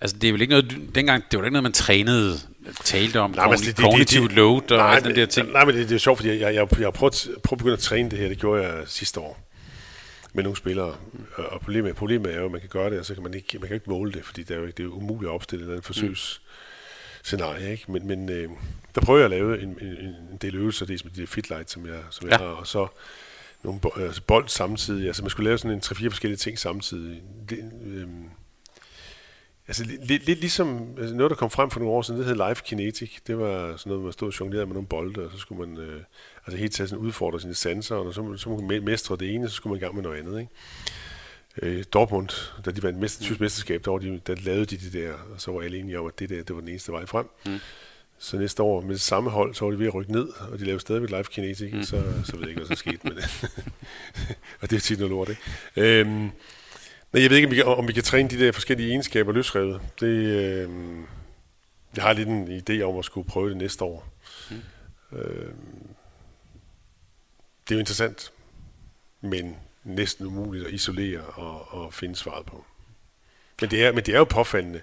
altså det er vel ikke noget, dengang, det var ikke noget, man trænede, talte om, nej, men det, cognitive det, load og nej, den der ting? Nej, men det, det er sjovt, fordi jeg, jeg, jeg, jeg prøvet at begynde at træne det her, det gjorde jeg sidste år med nogle spillere. Og problemet, problemet er jo, at man kan gøre det, og så kan man ikke, man kan ikke måle det, fordi det er jo, det er umuligt at opstille en forsøgs scenarie, ikke? Men, men øh, der prøver jeg at lave en, en, en del øvelser, det er med de fitlight, som jeg, som jeg ja. har, og så nogle altså bold samtidig. Altså man skulle lave sådan en tre-fire forskellige ting samtidig. Det, øh, Altså lidt, lidt ligesom altså noget, der kom frem for nogle år siden, det hed Live Kinetic. Det var sådan noget, man stod og jonglerede med nogle bolde, og så skulle man øh, altså helt tiden udfordre sine sanser, og så, så man mestre det ene, så skulle man i gang med noget andet. Ikke? Øh, Dortmund, da de vandt mest, tysk mesterskab, der, de, der lavede de det der, og så var alle enige om, at det der, det var den eneste vej frem. Mm. Så næste år med det samme hold, så var de ved at rykke ned, og de lavede stadigvæk live kinetic, mm. så, så ved jeg ikke, hvad der skete med det. og det er tit noget lort, ikke? Øhm, Nej, jeg ved ikke, om vi, kan, om vi kan træne de der forskellige egenskaber løsrevet. Det, øh, jeg har lidt en idé om at skulle prøve det næste år. Mm. Øh, det er jo interessant, men næsten umuligt at isolere og, og finde svaret på. Men det er, men det er jo påfaldende.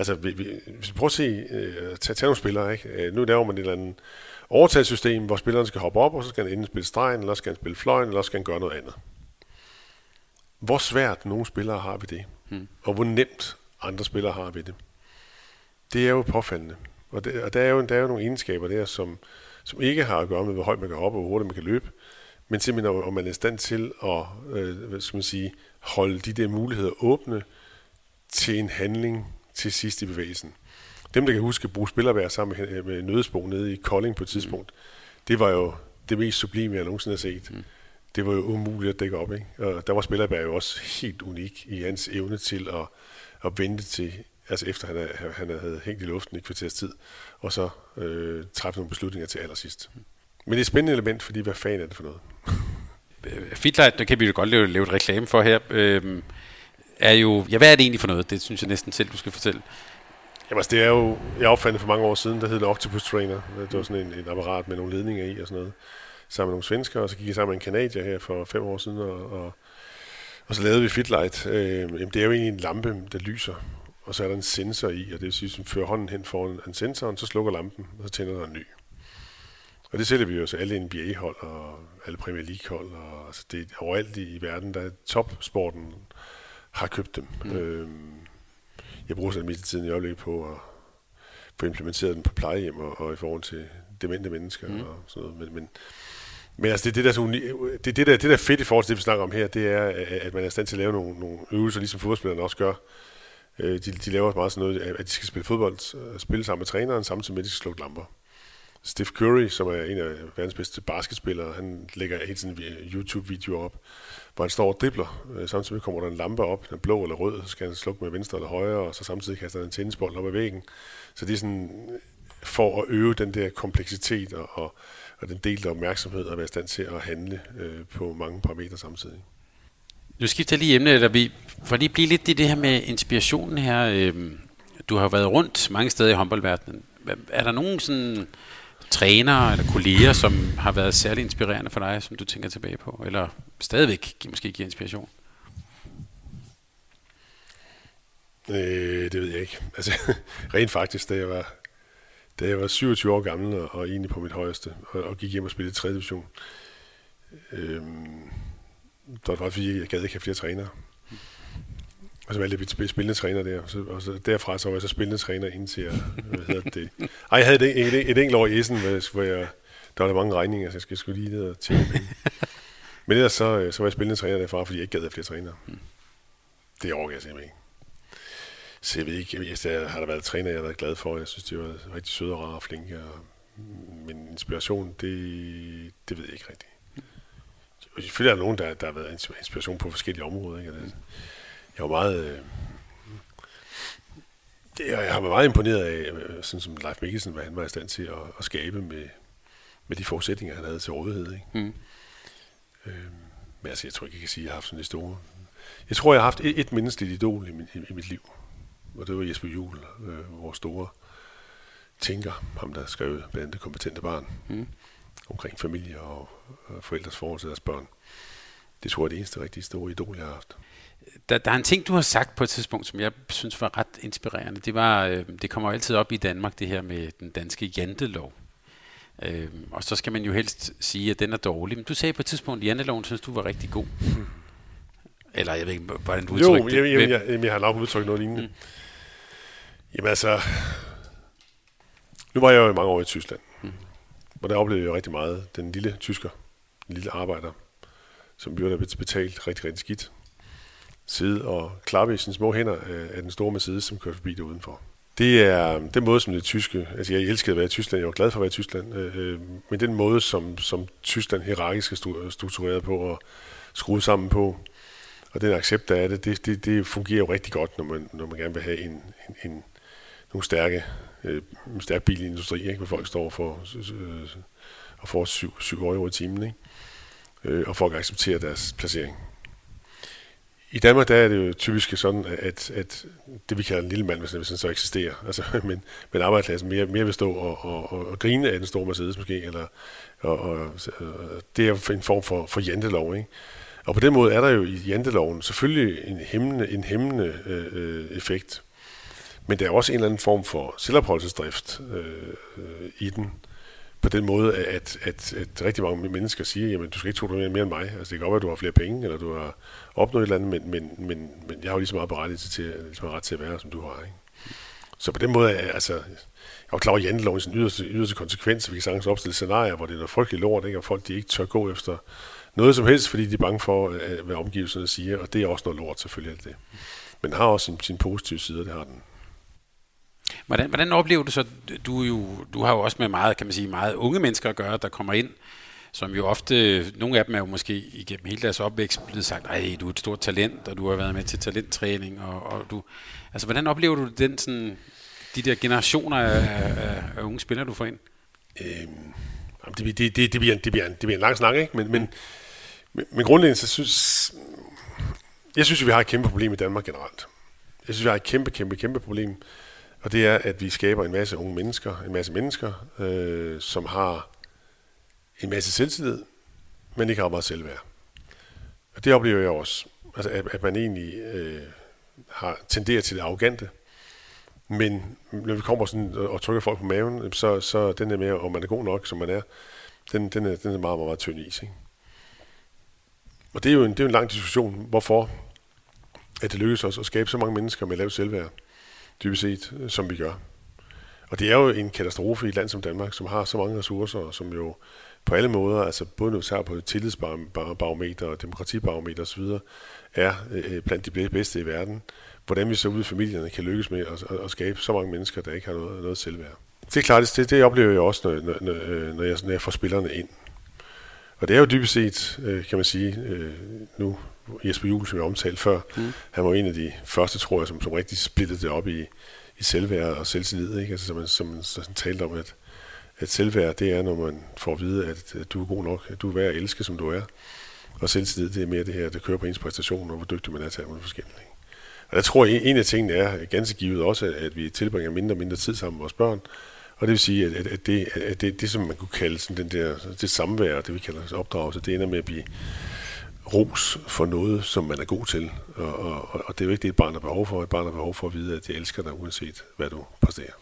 Altså, vi, vi, hvis vi prøver at se, øh, tage, tage nogle spillere, ikke? Øh, nu laver man et eller andet overtagelsessystem, hvor spilleren skal hoppe op, og så skal han enten spille stregen, eller skal han spille fløjen, eller skal han gøre noget andet hvor svært nogle spillere har vi det, hmm. og hvor nemt andre spillere har vi det. Det er jo påfaldende. Og, det, og der, er jo, der er jo nogle egenskaber der, som, som ikke har at gøre med, hvor højt man kan hoppe og hvor hurtigt man kan løbe, men simpelthen om man er i stand til at øh, hvad skal man sige, holde de der muligheder åbne til en handling til sidst i bevægelsen. Dem, der kan huske at bruge spillerbær sammen med, med Nødesbo nede i Kolding på et tidspunkt, det var jo det mest sublime, jeg nogensinde har set. Mm det var jo umuligt at dække op. Ikke? Og der var Spillerberg jo også helt unik i hans evne til at, at vente til, altså efter han, han havde hængt i luften i kvarters tid, og så øh, træffe nogle beslutninger til allersidst. Men det er et spændende element, fordi hvad fanden er det for noget? Fitlight, der kan vi jo godt lave, lave et reklame for her, øh, er jo, ja hvad er det egentlig for noget? Det synes jeg næsten selv, du skal fortælle. Jamen altså, det er jo, jeg opfandt for mange år siden, der hed det Octopus Trainer. Det var sådan en, en apparat med nogle ledninger i og sådan noget sammen med nogle svensker, og så gik jeg sammen med en kanadier her for fem år siden, og, og, og så lavede vi Fitlight. Øh, jamen, det er jo egentlig en lampe, der lyser, og så er der en sensor i, og det vil sige, at fører hånden hen foran en sensoren, så slukker lampen, og så tænder der en ny. Og det sælger vi jo så alle NBA-hold og alle Premier League-hold, og altså det er overalt i, i verden, der er topsporten har købt dem. Mm. Øhm, jeg bruger sådan mest tiden i øjeblikket på at få implementeret den på plejehjem og, og i forhold til demente mennesker mm. og sådan noget. Men, men, men altså, det, det, der, så uni- det, det, der, det der er fedt i forhold til det, vi snakker om her, det er, at man er i stand til at lave nogle, nogle øvelser, ligesom fodboldspillerne også gør. Øh, de, de laver meget sådan noget, at de skal spille fodbold, øh, spille sammen med træneren, samtidig med, at de skal slukke lamper. Steph Curry, som er en af verdens bedste basketspillere, han lægger helt sådan en YouTube-video op, hvor han står og dribler. Øh, samtidig kommer der en lampe op, den blå eller rød, så skal han slukke med venstre eller højre, og så samtidig kaster han en tennisbold op ad væggen. Så det er sådan for at øve den der kompleksitet og, og og den delte opmærksomhed og være i stand til at handle øh, på mange parametre samtidig. Nu skifter jeg lige emne, der vi, for lige blive lidt i det her med inspirationen her. Øh, du har været rundt mange steder i håndboldverdenen. Er der nogen sådan trænere eller kolleger, som har været særlig inspirerende for dig, som du tænker tilbage på? Eller stadigvæk måske giver inspiration? Øh, det ved jeg ikke. Altså, rent faktisk, da jeg var, da jeg var 27 år gammel og, og egentlig på mit højeste, og, og gik hjem og spillede 3. division, øh, der var fordi, jeg gad ikke have flere trænere. Og så valgte jeg at blive spillende træner der, og så, og så derfra så var jeg så spillende træner indtil jeg, hvad hedder det? Ej, jeg havde et, et, et, enkelt år i Essen, hvor jeg, der var der mange regninger, så jeg skulle lige ned og tjene penge. Men ellers så, øh, så var jeg spillende træner derfra, fordi jeg ikke gad have flere trænere. Det overgår jeg simpelthen ikke. Så jeg ved ikke, jeg, jeg har der været træner, jeg har været glad for. Jeg synes, de var rigtig søde og rare og flinke. Og, men inspiration, det, det ved jeg ikke rigtigt. Og selvfølgelig er der nogen, der, der har været inspiration på forskellige områder. Ikke? Altså, jeg var meget... Øh, jeg har været meget imponeret af, øh, sådan som Leif Mikkelsen, hvad han var i stand til at, at skabe med, med de forudsætninger, han havde til rådighed. Ikke? Mm. Øh, men altså, jeg tror ikke, jeg kan sige, at jeg har haft sådan det store. Jeg tror, jeg har haft et, et menneskeligt idol i, mit, i, i mit liv. Og det var Jesper Juhl, øh, vores store tænker, ham der skrev blandt andet det kompetente barn, mm. omkring familie og, og forældres forhold til deres børn. Det tror jeg er det eneste rigtig store idol, jeg har haft. Der, der er en ting, du har sagt på et tidspunkt, som jeg synes var ret inspirerende. Det, var, øh, det kommer altid op i Danmark, det her med den danske jantelov. Øh, og så skal man jo helst sige, at den er dårlig. Men du sagde på et tidspunkt, at janteloven synes du var rigtig god. Mm. Eller jeg ved ikke, hvordan du udtrykte det. Jo, jeg, jeg, jeg, jeg har nok udtrykt noget lignende. Mm. Jamen altså, nu var jeg jo i mange år i Tyskland. Mm. Og der oplevede jeg jo rigtig meget den lille tysker, den lille arbejder, som blev betalt rigtig, rigtig skidt sidde og klappe i sine små hænder øh, af den store Mercedes, som kørte forbi der udenfor. Det er den måde, som det tyske... Altså, jeg elskede at være i Tyskland. Jeg var glad for at være i Tyskland. Øh, øh men den måde, som, som Tyskland hierarkisk er øh, struktureret på og skruet sammen på, og den accept, der er det, det, det, det fungerer jo rigtig godt, når man, når man gerne vil have en, en, en nogle stærke, øh, en stærk bilindustri, ikke? hvor folk står for øh, og får 7, 7 år i timen, ikke? Øh, og folk accepterer deres placering. I Danmark der er det jo typisk sådan, at, at det vi kalder en lille mand, hvis den så eksisterer, altså, men, men arbejderklassen mere, mere vil stå og, og, og, og grine af den store Mercedes måske, eller, og, og, og, det er en form for, for jantelov. Ikke? Og på den måde er der jo i janteloven selvfølgelig en hæmmende, en hæmmende øh, øh effekt, men der er også en eller anden form for selvopholdelsesdrift øh, øh, i den, på den måde, at, at, at rigtig mange mennesker siger, jamen du skal ikke tro, du mere, mere end mig. Altså det kan godt være, at du har flere penge, eller du har opnået et eller andet, men, men, men, men jeg har jo lige så meget berettigelse til, lige så meget ret til at være, som du har. Ikke? Så på den måde, øh, altså, jeg er klar over, janteloven i sin yderste, yderste konsekvens, vi kan sagtens opstille scenarier, hvor det er noget frygteligt lort, ikke? og folk de ikke tør gå efter noget som helst, fordi de er bange for, øh, hvad omgivelserne siger, og det er også noget lort, selvfølgelig alt det. Men har også sin, sin positive side, det har den. Hvordan, hvordan oplever du så, du, jo, du har jo også med meget, kan man sige, meget unge mennesker at gøre, der kommer ind, som jo ofte, nogle af dem er jo måske igennem hele deres opvækst blevet sagt, nej, du er et stort talent, og du har været med til talenttræning, og, og du, altså hvordan oplever du den sådan, de der generationer af, af, af unge spillere, du får ind? Øhm, det, det, det, det, bliver, det, bliver, det bliver en lang snak, ikke? Men, men, men, men grundlæggende, så synes, jeg synes, at vi har et kæmpe problem i Danmark generelt. Jeg synes, vi har et kæmpe, kæmpe, kæmpe problem og det er, at vi skaber en masse unge mennesker, en masse mennesker, øh, som har en masse selvtillid, men ikke har meget selvværd. Og det oplever jeg også, altså at, at man egentlig øh, har tenderet til det arrogante, men når vi kommer sådan og trykker folk på maven, så, så den der med, om man er god nok, som man er, den, den, er, den er meget, meget, meget tynd is. Ikke? Og det er, jo en, det er jo en lang diskussion, hvorfor at det lykkes os at skabe så mange mennesker med lavt selvværd dybest set, øh, som vi gør. Og det er jo en katastrofe i et land som Danmark, som har så mange ressourcer, og som jo på alle måder, altså både når vi på tillidsbarometer og demokratibarometer osv., er øh, øh, blandt de bedste i verden. Hvordan vi så ud i familierne kan lykkes med at, at, at skabe så mange mennesker, der ikke har noget, noget selvværd. Det er klart, det, det oplever jeg også, når, når, når, jeg, når jeg får spillerne ind. Og det er jo dybest set, øh, kan man sige, nu Jesper Juhl, som jeg omtalte før, mm. han var en af de første, tror jeg, som, som rigtig splittede det op i, i selvværd og selvtillid. Ikke? Altså, som, man, som man så talte om, at, at selvværd, det er, når man får at vide, at, at du er god nok, at du er værd at elske, som du er. Og selvtillid, det er mere det her, det kører på ens præstation, og hvor dygtig man er til at være forskellige. Og der tror jeg, en af tingene er ganske givet også, at vi tilbringer mindre og mindre tid sammen med vores børn. Og det vil sige, at, at, det, at det, det, som man kunne kalde sådan den der, det samvær, det vi kalder opdragelse, det ender med at blive ros for noget, som man er god til. Og, og, og det er jo ikke det, et barn har behov for. Et barn har behov for at vide, at jeg elsker dig, uanset hvad du præsterer.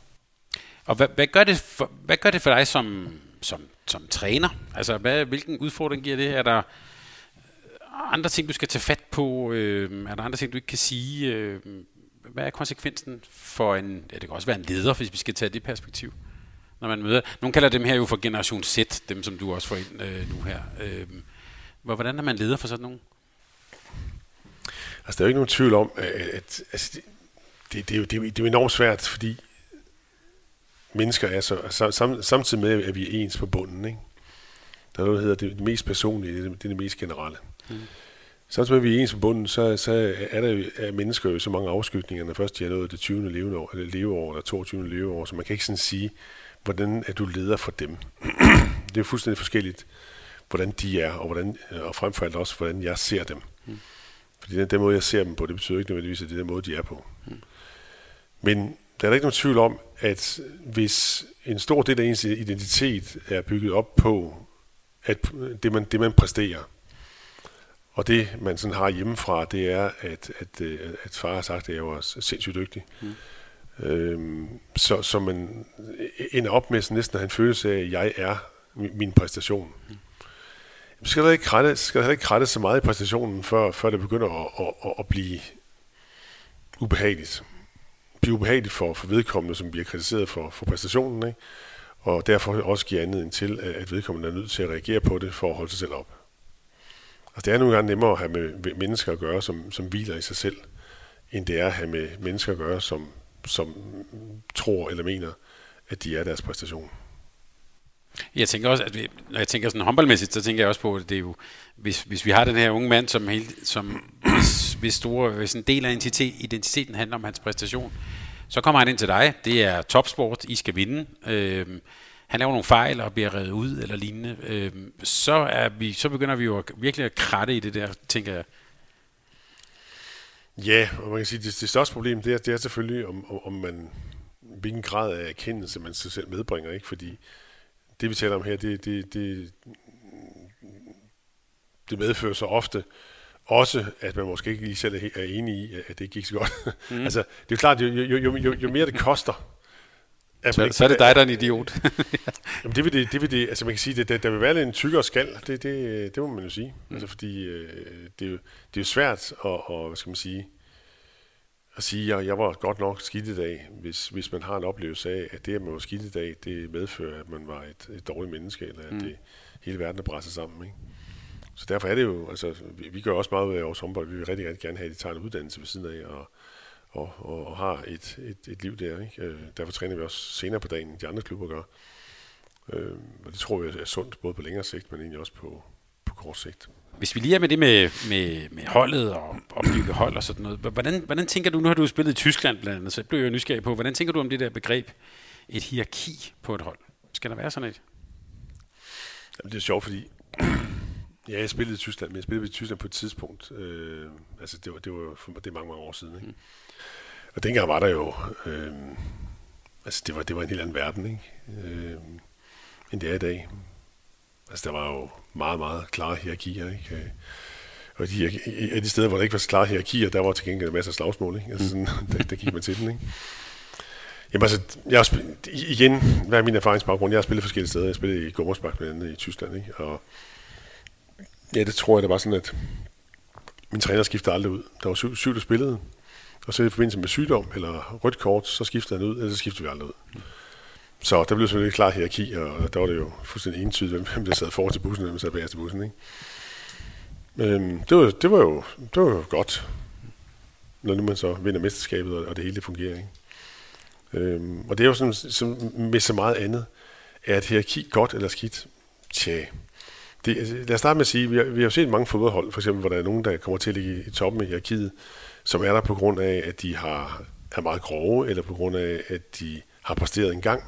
Og hvad, hvad, gør, det for, hvad gør det for dig som, som, som træner? Altså, hvad, hvilken udfordring giver det? Er der andre ting, du skal tage fat på? Øh, er der andre ting, du ikke kan sige? Øh, hvad er konsekvensen for en... Ja, det kan også være en leder, hvis vi skal tage det perspektiv. Når man møder... Nogle kalder dem her jo for generation Z, dem som du også får ind øh, nu her. Øh, hvordan er man leder for sådan nogen? Altså, der er jo ikke nogen tvivl om, at, at altså, det, det, det, er jo, det, er jo, det er jo enormt svært, fordi mennesker er så, sam, samtidig med, at vi er ens på bunden. Ikke? Der er noget, der hedder det, det mest personlige, det er det, det mest generelle. Mm. Samtidig med, at vi er ens på bunden, så, så er der jo, er mennesker jo så mange afskygninger, når først de har nået det 20. leveår, eller leveår, eller 22. leveår, så man kan ikke sådan sige, hvordan er du leder for dem. det er fuldstændig forskelligt, hvordan de er, og, hvordan, og frem for alt også, hvordan jeg ser dem. Mm. Fordi den, den måde, jeg ser dem på, det betyder ikke nødvendigvis, at det er den måde, de er på. Mm. Men der er ikke nogen tvivl om, at hvis en stor del af ens identitet er bygget op på at det, man, det, man præsterer, og det, man sådan har hjemmefra, det er, at, at, øh, at far har sagt, at jeg var sindssygt dygtig. Mm. Øhm, så, så man ender op med sådan næsten at have en følelse af, at jeg er min præstation. Mm. Skal der ikke kratte, skal der ikke kratte så meget i præstationen, før, før det begynder at, at, at, at blive ubehageligt. Blive ubehageligt for, for vedkommende, som bliver kritiseret for, for præstationen, ikke? og derfor også giver anledning til, at vedkommende er nødt til at reagere på det, for at holde sig selv op. Altså, det er nogle gange nemmere at have med mennesker at gøre, som, som hviler i sig selv, end det er at have med mennesker at gøre, som, som tror eller mener, at de er deres præstation. Jeg tænker også, at vi, når jeg tænker sådan håndboldmæssigt, så tænker jeg også på, at det er jo, hvis, hvis vi har den her unge mand, som, hele, som hvis, hvis, store, hvis en del af identitet, identiteten handler om hans præstation, så kommer han ind til dig. Det er topsport, I skal vinde. Øhm, han laver nogle fejl og bliver revet ud eller lignende. Øhm, så, er vi, så begynder vi jo virkelig at kratte i det der, tænker jeg. Ja, og man kan sige, det, det største problem, det er, det er selvfølgelig, om, om man, hvilken grad af erkendelse man sig selv medbringer, ikke? Fordi det vi taler om her, det, det, det, det medfører så ofte også, at man måske ikke lige selv er enig i, at det gik så godt. Mm. altså, det er klart, jo, jo, jo, jo, jo mere det koster, at så, ikke, så er det dig, der er en idiot. jamen det vil det, det vil det, altså man kan sige, det, der vil være en tykkere skal, det, det, det må man jo sige. Mm. Altså fordi øh, det, er jo, det er jo svært at, og, hvad skal man sige, at sige, at jeg var godt nok skidt i dag, hvis, hvis man har en oplevelse af, at det, at man var skidt i dag, det medfører, at man var et, et dårligt menneske, eller at mm. det, hele verden er presset sammen. Ikke? Så derfor er det jo, altså, vi, vi gør også meget ud af vores håndbold. Vi vil rigtig, rigtig gerne have, at de tager en uddannelse ved siden af, og, og, og, og har et, et, et liv der. Ikke? Øh, derfor træner vi også senere på dagen, de andre klubber gør. Øh, og det tror vi er sundt, både på længere sigt, men egentlig også på, på kort sigt. Hvis vi lige er med det med, med, med holdet og opbygge hold og sådan noget, hvordan, hvordan tænker du, nu har du spillet i Tyskland blandt andet, så jeg blev jo nysgerrig på, hvordan tænker du om det der begreb, et hierarki på et hold? Skal der være sådan et? Jamen, det er sjovt, fordi ja, jeg spillede i Tyskland, men jeg spillede i Tyskland på et tidspunkt. Øh, altså, det var, det var for, det er mange, mange år siden. Ikke? Mm. Og dengang var der jo, øh, altså det var, det var en helt anden verden, ikke? Øh, end det er i dag. Altså, der var jo meget, meget klare hierarkier, ikke? Øh, og de, af de steder, hvor der ikke var så klare hierarkier, der var til gengæld masser af slagsmål, ikke? Altså, sådan, der, der gik man til den, ikke? Jamen altså, jeg har spillet, igen, hvad er min erfaringsbaggrund? Jeg har spillet forskellige steder. Jeg har spillet i Gummersbach, blandt andet i Tyskland, ikke? Og ja, det tror jeg, det var sådan, at min træner skiftede aldrig ud. Der var syv, syv der spillede, og så i forbindelse med sygdom eller rødt kort, så skiftede han ud, eller så skiftede vi aldrig ud. Så der blev selvfølgelig et klart hierarki, og der var det jo fuldstændig entydigt, hvem der sad for til bussen, og hvem der sad bag til bussen. Ikke? Men det, var, det, var jo, det var jo godt, når nu man så vinder mesterskabet, og, og det hele det fungerer. Ikke? Øhm, og det er jo sådan, som med så meget andet, er et hierarki godt eller skidt? Tja, det, lad os starte med at sige, vi har, vi har set mange fodboldhold, for eksempel, hvor der er nogen, der kommer til at ligge i toppen af hierarkiet, som er der på grund af, at de har, er meget grove, eller på grund af, at de har præsteret en gang.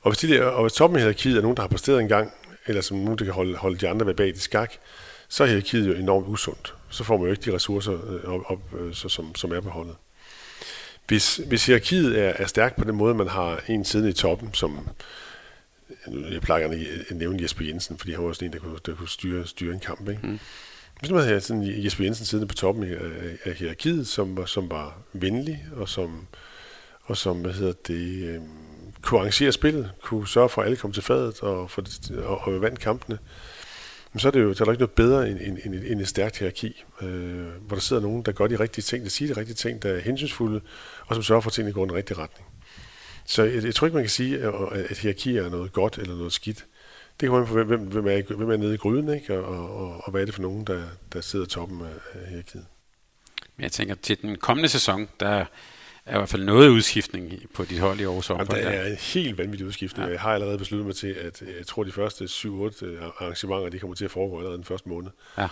Og hvis, de der, og hvis toppen af hierarkiet er nogen, der har præsteret en gang, eller som nogen, der kan holde, holde de andre bag i skak, så er hierarkiet jo enormt usundt. Så får man jo ikke de ressourcer øh, op, op øh, så, som, som er beholdet. Hvis, hvis hierarkiet er, er stærkt på den måde, man har en siden i toppen, som jeg plejer gerne at nævne Jesper Jensen, fordi han var også en, der kunne, der kunne styre, styre en kamp. Ikke? Mm. Hvis man havde sådan Jesper Jensen siddende på toppen af, øh, af hierarkiet, som var, som var venlig, og som, og som hvad hedder det, øh, kunne arrangere spillet, kunne sørge for, at alle kom til fadet og, for, og, og vandt kampene, men så er det jo så er der ikke noget bedre end, end, end, end et stærkt hierarki, øh, hvor der sidder nogen, der gør de rigtige ting, der siger de rigtige ting, der er hensynsfulde, og som sørger for, at tingene går i den rigtige retning. Så jeg, jeg tror ikke, man kan sige, at, at hierarki er noget godt eller noget skidt. Det kommer an på, hvem, hvem, er, hvem er nede i gryden, ikke? Og, og, og, hvad er det for nogen, der, der sidder toppen af, af hierarkiet. Men jeg tænker, til den kommende sæson, der er i hvert fald noget udskiftning på dit hold i Aarhus Jamen, der er en helt vanvittig udskiftning. Ja. Jeg har allerede besluttet mig til, at jeg tror, at de første 7-8 øh, arrangementer, de kommer til at foregå allerede den første måned. Ja.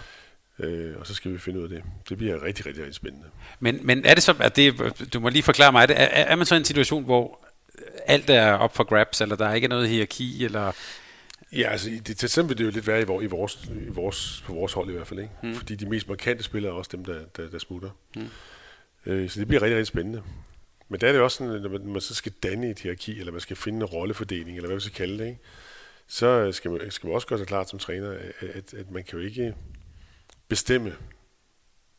Øh, og så skal vi finde ud af det. Det bliver rigtig, rigtig, rigtig spændende. Men, men er det så, at det, du må lige forklare mig, er, er, er man så i en situation, hvor alt er op for grabs, eller der er ikke noget hierarki, eller... Ja, altså det, til eksempel det er jo lidt værre i, vores, i vores, på vores hold i hvert fald, ikke? Hmm. fordi de mest markante spillere er også dem, der, der, der smutter. Hmm. Øh, så det bliver rigtig, rigtig spændende. Men der er det også sådan, når man, så skal danne et hierarki, eller man skal finde en rollefordeling, eller hvad man skal kalde det, ikke? så skal man, skal man også gøre sig klart som træner, at, at, at man kan jo ikke bestemme.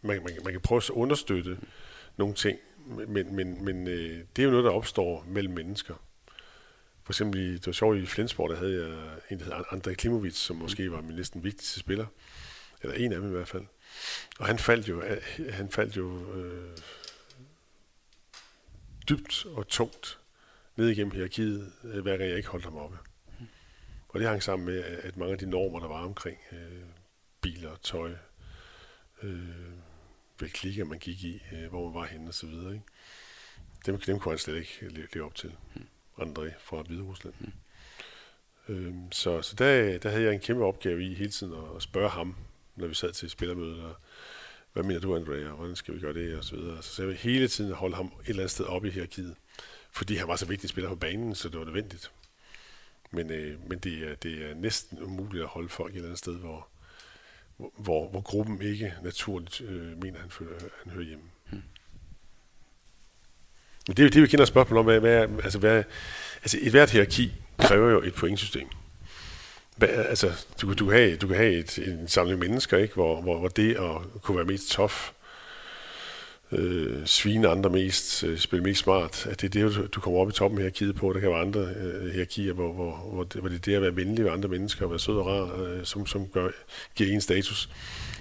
Man, man, man kan prøve at understøtte nogle ting, men, men, men øh, det er jo noget, der opstår mellem mennesker. For eksempel, det var sjovt i Flensborg, der havde jeg en, der hedder Andrej Klimovic, som måske var min næsten vigtigste spiller. Eller en af dem i hvert fald. Og han faldt jo, han faldt jo øh, dybt og tungt ned igennem hierarkiet, øh, hver gang jeg ikke holdt ham oppe. Og det hang sammen med, at mange af de normer, der var omkring øh, biler, tøj, øh, hvilke klikker man gik i, øh, hvor man var henne og så videre, ikke? Dem, dem kunne han slet ikke leve op til. Hmm. André fra Hvide Rusland. Mm. Øhm, så så der, der havde jeg en kæmpe opgave i hele tiden at spørge ham, når vi sad til spillermødet, hvad mener du, Andrea, hvordan skal vi gøre det, og så videre. Så, så jeg hele tiden holde ham et eller andet sted oppe i hierarkiet, fordi han var så vigtig spiller på banen, så det var nødvendigt. Men, øh, men det, er, det er næsten umuligt at holde folk et eller andet sted, hvor, hvor, hvor gruppen ikke naturligt øh, mener, han, føler, han hører hjemme. Hmm. Men det, det vi kender spørgsmål om, hvad, hvad, altså, hvad, altså et hvert hierarki kræver jo et pointsystem altså, du, du, kan have, du kan have et, en samling mennesker, ikke? Hvor, hvor, hvor det at kunne være mest tof, øh, svine andre mest, øh, spille mest smart, at det er det, du kommer op i toppen her kigge på. Der kan være andre øh, hierarkier, hvor, hvor, hvor, det, hvor det er det at være venlig ved andre mennesker, og være sød og rar, øh, som, som gør, giver en status.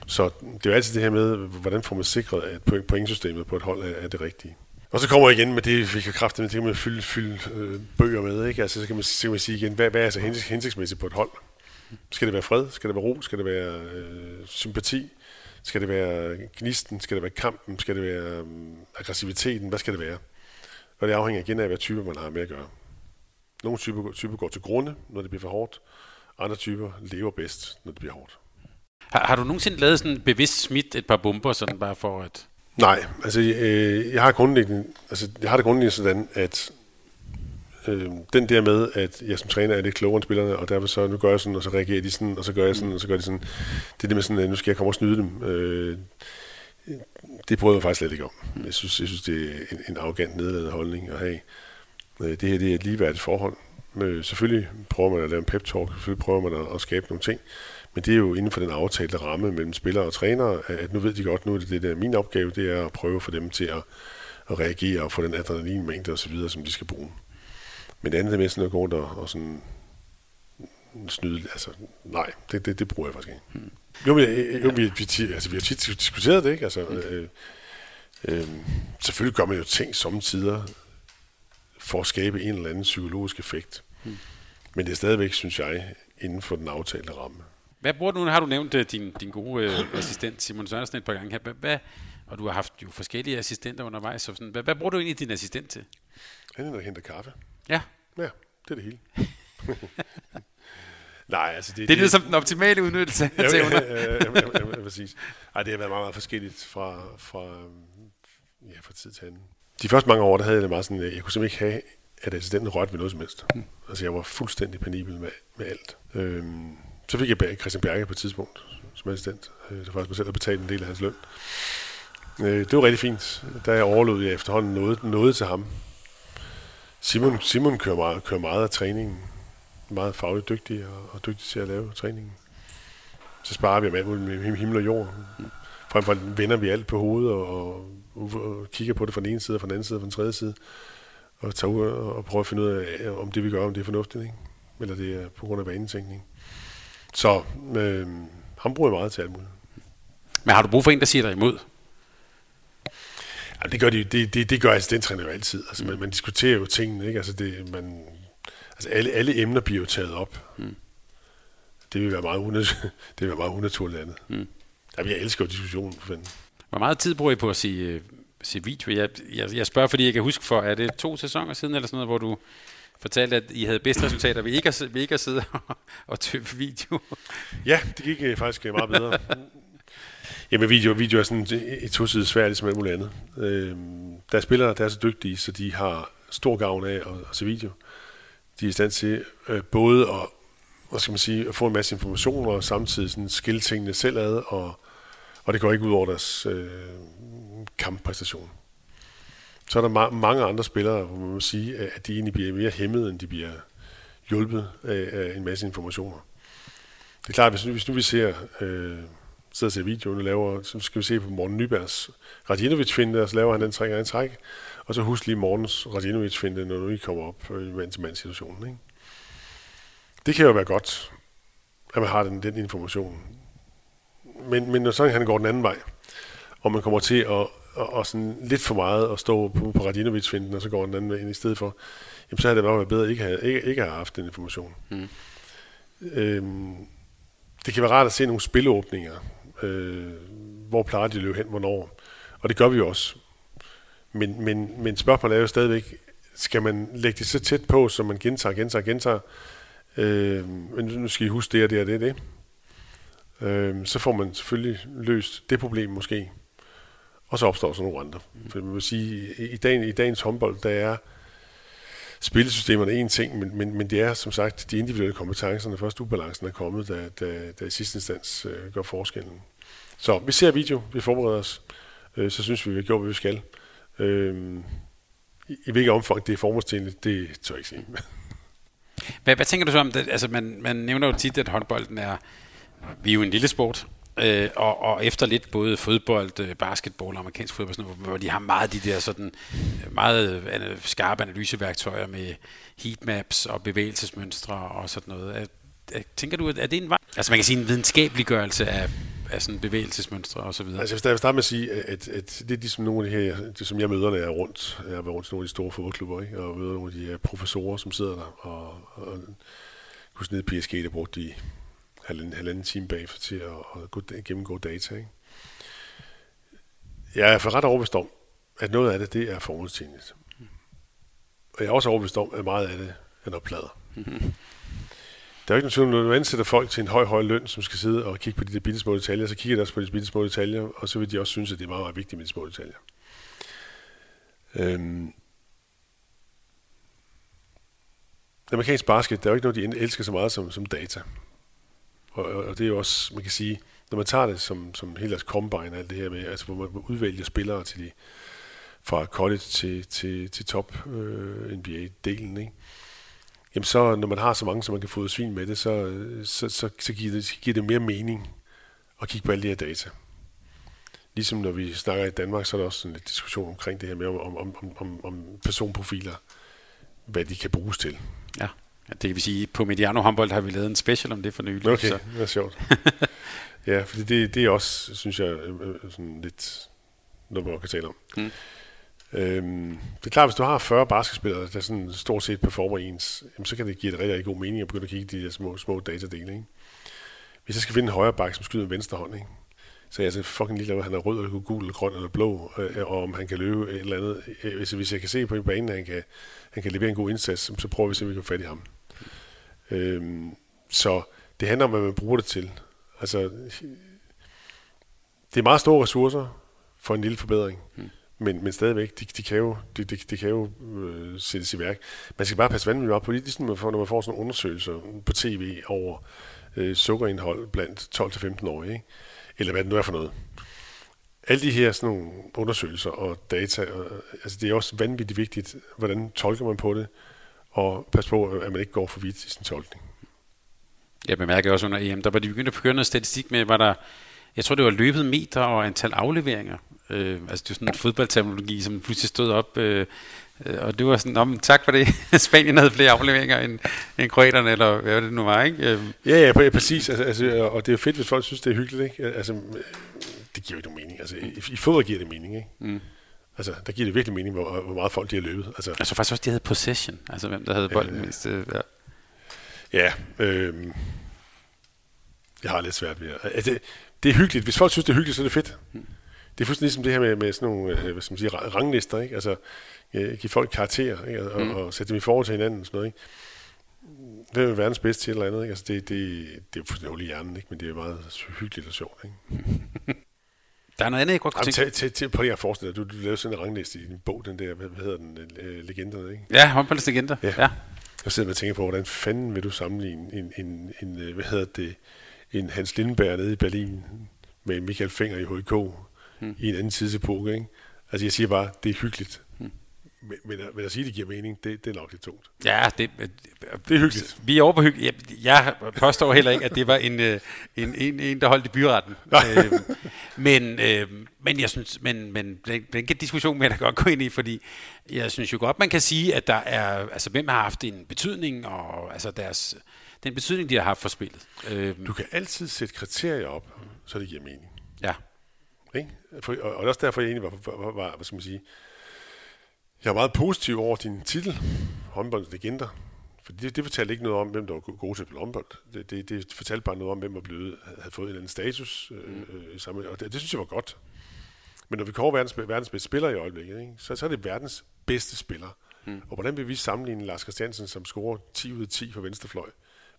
Så det er jo altid det her med, hvordan får man sikret, at pointsystemet på et hold er, er det rigtige. Og så kommer jeg igen med det, vi kan kræfte med, det kan man fylde, fylde øh, bøger med, ikke? Altså, så kan man, så kan man sige igen, hvad, hvad er altså så hensigtsmæssigt på et hold? Skal det være fred? Skal det være ro? Skal det være øh, sympati? Skal det være gnisten? Skal det være kampen? Skal det være øh, aggressiviteten? Hvad skal det være? Og det afhænger igen af, hvad type man har med at gøre. Nogle typer, typer går til grunde, når det bliver for hårdt. Andre typer lever bedst, når det bliver hårdt. Har, har du nogensinde lavet sådan bevidst smidt et par bomber, sådan bare for at... Nej, altså øh, jeg har grundlæggende, altså jeg har det grundlæggende sådan, at øh, den der med, at jeg som træner er lidt klogere end spillerne, og derfor så, nu gør jeg sådan, og så reagerer de sådan, og så gør jeg sådan, og så gør de sådan. Det er det med sådan, at nu skal jeg komme og snyde dem. Øh, det prøver jeg faktisk slet ikke om. Jeg synes, jeg synes det er en, en arrogant nedladende holdning at have. Øh, det her det er et ligeværdigt forhold. Øh, selvfølgelig prøver man at lave en pep-talk, selvfølgelig prøver man at, at skabe nogle ting, men det er jo inden for den aftalte ramme mellem spillere og trænere, at nu ved de godt, nu er det det der min opgave, det er at prøve for dem til at, at reagere og få den adrenalinmængde osv., som de skal bruge. Men det andet med sådan at gå rundt og, og sådan snyde, altså nej, det, det, det bruger jeg faktisk ikke. Hmm. Jo, men, jo vi, vi, altså, vi har tit diskuteret det, ikke? Altså, hmm. øh, øh, selvfølgelig gør man jo ting samtidig for at skabe en eller anden psykologisk effekt. Hmm. Men det er stadigvæk, synes jeg, inden for den aftalte ramme. Hvad bruger du nu? Har du nævnt uh, din, din gode uh, assistent Simon Sørensen et par gange her. Hvad, hvad, og du har haft jo forskellige assistenter undervejs. Så sådan, hvad, hvad bruger du egentlig din assistent til? Han er der henter kaffe. Ja. Ja, det er det hele. Nej, altså det, det, er som den optimale udnyttelse af ja, ja, ja, ja, ja, præcis. Ej, det har været meget, meget forskelligt fra, fra, ja, fra tid til anden. De første mange år, der havde jeg det meget sådan, jeg kunne simpelthen ikke have, at assistenten rørte ved noget som helst. Mm. Altså, jeg var fuldstændig penibel med, med alt. Øhm, så fik jeg Christian Bjerke på et tidspunkt som assistent. Øh, det var faktisk mig selv, der betalte en del af hans løn. Øh, det var rigtig fint. Der jeg overlod jeg efterhånden noget, noget til ham. Simon, Simon kører, meget, kører meget af træningen. Meget fagligt dygtig og, og dygtig til at lave træningen. så sparer vi om alt med himmel og jord. Frem for vender vi alt på hovedet og, og, og kigger på det fra den ene side, og fra den anden side, og fra den tredje side, og tager ud og prøver at finde ud af, om det vi gør, om det er fornuftigt, ikke? eller det er på grund af vanetænkning. Så øh, ham bruger jeg meget til alt muligt. Men har du brug for en, der siger dig imod? Ja, det gør, de, det, det, det gør assistentræner jo altid. Altså, man, man diskuterer jo tingene, ikke? Altså, det, man, altså alle, alle emner bliver jo taget op. Mm. Det vil være meget, unaturligt, det vil være meget unaturligt andet. Mm. Jamen, jeg elsker jo diskussionen. For fanden. Hvor meget tid bruger I på at sige, øh, se video? Jeg, jeg, jeg spørger, fordi jeg kan huske for, er det to sæsoner siden eller sådan noget, hvor du fortalte, at I havde bedste resultater ved ikke at, ved ikke at sidde og, og video? Ja, det gik øh, faktisk øh, meget bedre. Jamen video, video er sådan et tosidigt svært, ligesom alt muligt andet. Øh, der er spillere, der er så dygtige, så de har stor gavn af at, at se video. De er i stand til øh, både at, hvad skal man sige, at få en masse informationer, og samtidig sådan skille tingene selv ad, og, og det går ikke ud over deres øh, kamppræstation. Så er der ma- mange andre spillere, hvor man må sige, at de egentlig bliver mere hæmmet, end de bliver hjulpet af, af en masse informationer. Det er klart, hvis nu, hvis nu vi ser... Øh, sidder og ser videoen og laver, så skal vi se på Morten Nybergs Radinovic-finte, og så laver han den træk en træk, og så husk lige Mortens Radinovic-finte, når du ikke kommer op øh, i mand-til-mand-situationen. Ikke? Det kan jo være godt, at man har den, den information. Men, men når sådan han går den anden vej, og man kommer til at, og, og sådan lidt for meget at stå på, på Radinovic-finden, og så går den anden vej ind i stedet for, jamen så havde det bare været bedre at ikke have, ikke, ikke have haft den information. Mm. Øhm, det kan være rart at se nogle spilåbninger, øh, hvor plejer de at løbe hen, hvornår. Og det gør vi også. Men, men, men spørgsmålet er jo stadigvæk, skal man lægge det så tæt på, så man gentager, gentager, gentager, øh, men nu skal I huske det og det og det det, øh, så får man selvfølgelig løst det problem måske, og så opstår så nogle andre. For man vil sige, i, dagen, i dagens håndbold, der er spillesystemerne en ting, men, men, men det er som sagt de individuelle kompetencer, når først ubalancen er kommet, der, der, der i sidste instans øh, gør forskellen. Så vi ser video, vi forbereder os, øh, så synes vi, vi har gjort, hvad vi skal. Øh, i, I hvilket omfang det er formålstjenligt, det tør jeg ikke sige. Hvad, hvad tænker du så om det? Altså, man, man nævner jo tit, at håndbolden er, vi er jo en lille sport, øh, og, og efter lidt både fodbold, øh, basketball basketball, amerikansk fodbold, sådan noget, hvor de har meget de der sådan øh, meget øh, skarpe analyseværktøjer med heatmaps og bevægelsesmønstre og sådan noget. Er, er, tænker du, at er det en vej? Altså man kan sige en videnskabeliggørelse af af sådan bevægelsesmønstre og så videre. Altså, jeg vil starte med at sige, at, at det er ligesom nogle af de her, det, som jeg møder, når jeg er rundt. Jeg har været rundt til nogle af de store fodboldklubber, ikke? og møder nogle af de her professorer, som sidder der. Og, og husk ned PSG, der brugte de halvanden, halvanden time bagefter til at, at gå, gennemgå data. Ikke? Jeg er for ret overbevist om, at noget af det, det er formålstjenligt. Og jeg er også overbevist om, at meget af det er noget plader. Mm-hmm. Der er jo ikke nogen tvivl, når du ansætter folk til en høj, høj løn, som skal sidde og kigge på de der bitte små detaljer, så kigger de også på de bitte små detaljer, og så vil de også synes, at det er meget, meget vigtigt med de små detaljer. Øhm. Amerikansk basket, der er jo ikke noget, de elsker så meget som, som data. Og, og, det er jo også, man kan sige, når man tager det som, som hele deres combine, alt det her med, altså hvor man udvælger spillere til de, fra college til, til, til top øh, NBA-delen, ikke? jamen så når man har så mange, som man kan få svin med det, så, så, så, så giver, det, giver det mere mening at kigge på alle de her data. Ligesom når vi snakker i Danmark, så er der også en lidt diskussion omkring det her med, om, om, om, om personprofiler, hvad de kan bruges til. Ja. Ja, det vil sige, på Mediano Håndbold har vi lavet en special om det for nylig. Okay, så. det er sjovt. ja, for det, det er også, synes jeg, øh, øh, sådan lidt noget, man kan tale om. Mm. Øhm, det er klart, hvis du har 40 basketspillere, der sådan stort set performer ens, jamen, så kan det give det rigtig, rigtig god mening at begynde at kigge de der små, små datadele. Ikke? Hvis jeg skal finde en højre bakke, som skyder med venstre hånd, ikke? Så er jeg altså fucking ligeglad, om han er rød, eller gul, eller grøn, eller blå, øh, og om han kan løbe et eller andet. Hvis, hvis jeg kan se på en bane, at han kan, han kan levere en god indsats, så prøver vi at se, vi kan få fat i ham. Øhm, så det handler om, hvad man bruger det til. Altså, det er meget store ressourcer for en lille forbedring. Mm. Men, men stadigvæk, de, de kan jo, de, de, de kan jo øh, sættes i værk. Man skal bare passe vanvittigt op på det, ligesom når man får sådan nogle undersøgelser på tv over øh, sukkerindhold blandt 12-15-årige, ikke? Eller hvad det nu er for noget. Alle de her sådan nogle undersøgelser og data, og, altså det er også vanvittigt vigtigt, hvordan tolker man på det, og pas på, at man ikke går for vidt i sin tolkning. Jeg bemærker også under EM, der var de begyndt at køre noget statistik med, var der, jeg tror det var løbet meter og antal afleveringer. Øh, altså det var sådan en fodboldterminologi, som pludselig stod op, øh, øh og det var sådan, om tak for det, Spanien havde flere afleveringer end, end kroaterne, eller hvad det nu var, ikke? Øh. Ja, ja, præcis, altså, altså, og det er fedt, hvis folk synes, det er hyggeligt, ikke? Altså, det giver jo ikke nogen mening, altså i, i fodbold giver det mening, ikke? Mm. Altså, der giver det virkelig mening, hvor, hvor meget folk de har løbet. Altså, altså faktisk også, de havde possession, altså hvem der havde bolden øh, mest. Øh, ja. Ja, øh, jeg har lidt svært ved at... Altså, det, det er hyggeligt. Hvis folk synes, det er hyggeligt, så er det fedt. Det er fuldstændig ligesom det her med, med sådan nogle øh, hvad skal man sige, ranglister. Ikke? Altså, give folk karakterer ikke? Og, mm. og, sætte dem i forhold til hinanden. Og sådan noget, ikke? Hvem er verdens bedste til et eller andet? Ikke? Altså, det, det, det er fuldstændig hul i hjernen, ikke? men det er meget hyggeligt og sjovt. Ikke? Der er noget andet, jeg godt kunne tænke. Til, til, til, på det her forestil du, du lavede sådan en rangliste i din bog, den der, hvad, hvad hedder den, uh, legenderne, ikke? Ja, håndboldens legender. Ja. ja. Jeg sidder og tænker på, hvordan fanden vil du sammenligne en, en, en, øh, hvad hedder det, en Hans Lindberg nede i Berlin med Michael Finger i HK hmm. i en anden tidsepoke, ikke? Altså jeg siger bare, det er hyggeligt. Men, men, men at sige, at det giver mening, det, det er nok lidt tungt. Ja, det, det er hyggeligt. Vi er over på hyggeligt. Jeg, jeg påstår heller ikke, at det var en, øh, en, en, en der holdt i byretten. øh, men, øh, men jeg synes, men, men den, den diskussion vil jeg da godt gå ind i, fordi jeg synes jo godt, man kan sige, at der er, altså hvem har haft en betydning, og altså deres, den betydning, de har haft for spillet. Øh, du kan altid sætte kriterier op, så det giver mening. Ja. Ikke? For, og, og også derfor, jeg egentlig var, var, var, var hvad skal man sige, jeg er meget positiv over din titel, håndboldens legender. For det, det fortalte ikke noget om, hvem der var god til at spille håndbold. Det, det, det fortalte bare noget om, hvem var blevet, havde fået en eller anden status. Øh, mm. øh, sammen, og det, det synes jeg var godt. Men når vi kommer verdens, verdens bedste spiller i øjeblikket, ikke, så, så er det verdens bedste spiller. Mm. Og hvordan vil vi sammenligne Lars Christiansen, som scorer 10 ud af 10 for venstrefløj,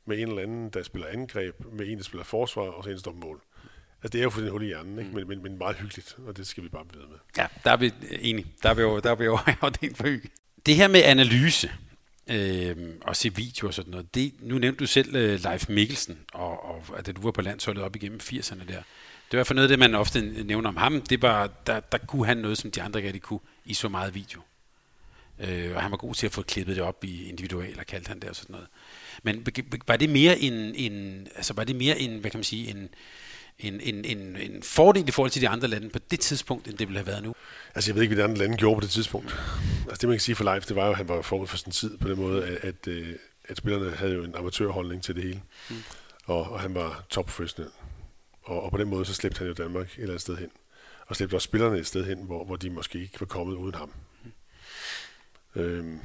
med en eller anden, der spiller angreb, med en, der spiller forsvar, og så en, der står mål? Altså, det er jo for den hul i hjernen, ikke? Mm. Men, men, men meget hyggeligt, og det skal vi bare blive med. Ja, der er vi enige. Der er vi jo, der er vi jo afdelt for hygge. Det her med analyse, øh, og se video og sådan noget, det, nu nævnte du selv uh, Leif Mikkelsen, og, og at du var på landsholdet op igennem 80'erne der. Det var for noget af det, man ofte nævner om ham. Det var, der, der kunne han noget, som de andre rigtig kunne i så meget video. Øh, og han var god til at få klippet det op i individualer, kaldte han det og sådan noget. Men var det mere en, en altså var det mere en, hvad kan man sige, en, en, en, en, en fordel i forhold til de andre lande på det tidspunkt, end det ville have været nu? Altså jeg ved ikke, hvad de andre lande gjorde på det tidspunkt. Altså det man kan sige for Leif, det var jo, at han var forud for sin tid på den måde, at, at, øh, at spillerne havde jo en amatørholdning til det hele. Mm. Og, og han var topprofessionel. Og, og på den måde, så slæbte han jo Danmark et eller andet sted hen. Og slæbte også spillerne et sted hen, hvor, hvor de måske ikke var kommet uden ham. Mm. Øhm,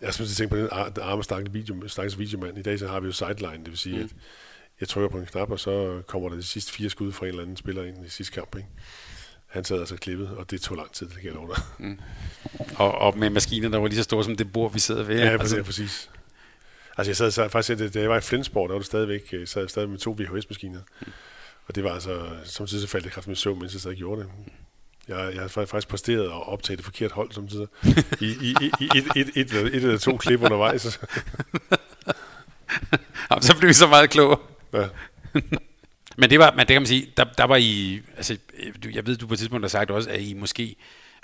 jeg synes, jeg tænker på den, arme stakkels video, videomand. I dag så har vi jo sideline, det vil sige, mm. at jeg trykker på en knap, og så kommer der de sidste fire skud fra en eller anden spiller ind i sidste kamp. Ikke? Han sad altså klippet, og det tog lang tid, det kan jeg love dig. Mm. Og, og med maskiner, der var lige så store som det bord, vi sidder ved. Ja, altså. præcis. Altså jeg sad så, faktisk, da jeg var i Flensborg, der var det stadigvæk, jeg sad stadig med to VHS-maskiner. Mm. Og det var altså, samtidig så faldt jeg kraftigt med søvn, mens jeg sad og gjorde det. Jeg, jeg har faktisk præsteret og optaget det forkert hold samtidig. I, i, i, i et, et, et, et, et eller to klip undervejs. Jamen, så blev vi så meget klogere. Ja. men det var, men det kan man sige, der, der var I, altså, jeg ved, du på et tidspunkt har sagt også, at I måske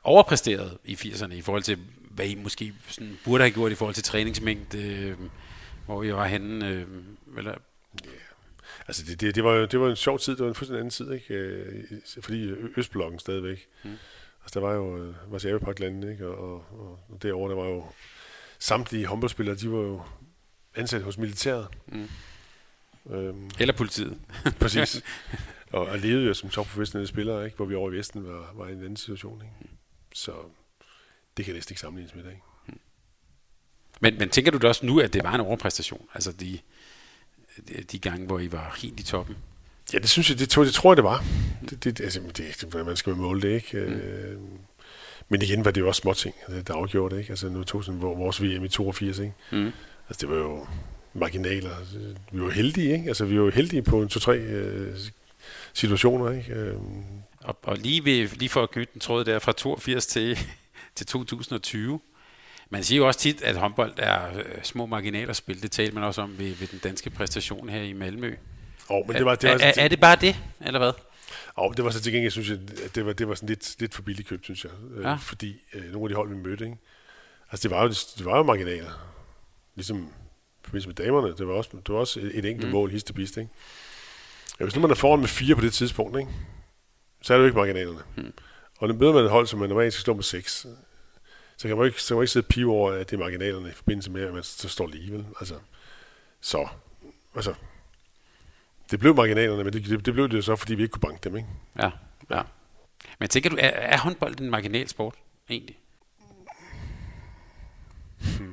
overpræsterede i 80'erne i forhold til, hvad I måske sådan burde have gjort i forhold til træningsmængde, øh, hvor I var henne, øh, eller... Yeah. Altså det, det, det, var, det var en sjov tid, det var en fuldstændig anden tid, ikke? Øh, fordi Østblokken stadigvæk. Mm. Altså der var jo øh, Varsjave ikke? Og, og, og derovre, der var jo samtlige håndboldspillere, de var jo ansat hos militæret. Mm. Øhm, Eller politiet. præcis. Og, og levede jo som topprofessionelle spillere, ikke? hvor vi over i Vesten var, var i en anden situation. Ikke? Så det kan næsten ikke sammenlignes med det. Ikke? Men, men tænker du da også nu, at det var en overpræstation? Altså de, de, gange, hvor I var helt i toppen? Ja, det synes jeg, det, det tror jeg, det var. Det, det, altså, det, det, man skal måle det, ikke? Mm. Øh, men igen var det jo også små ting, der afgjorde det, ikke? Altså nu tog sådan vores VM i 82, ikke? Mm. Altså det var jo marginaler. Vi var heldige, ikke? Altså, vi var heldige på en to-tre øh, situationer, ikke? Øh. Og, og lige, ved, lige for at knytte den tråd der fra 82 til, til 2020, man siger jo også tit, at håndbold er øh, små marginaler spil. Det talte man også om ved, ved den danske præstation her i Malmø. Oh, men det var, det var, er, er, er det bare det, eller hvad? Og det var så til gengæld, synes jeg, at det var, det var sådan lidt, lidt for billigt købt, synes jeg. Øh, ja. Fordi øh, nogle af de hold, vi mødte, ikke? Altså, det var jo, det var jo marginaler. Ligesom forbindelse med damerne. Det var også, det var også et, et enkelt mm. mål, hist ikke? Ja, hvis nu man er foran med fire på det tidspunkt, ikke? så er det jo ikke marginalerne. Mm. Og nu møder man et hold, som man normalt skal stå med seks, så kan man ikke, så kan man ikke sidde pive over, at det er marginalerne i forbindelse med, at man så står lige, vel? Altså, så, altså, det blev marginalerne, men det, det, det blev det jo så, fordi vi ikke kunne banke dem, ikke? Ja, ja. Men tænker du, er, er håndbold en marginal sport, egentlig? Hmm.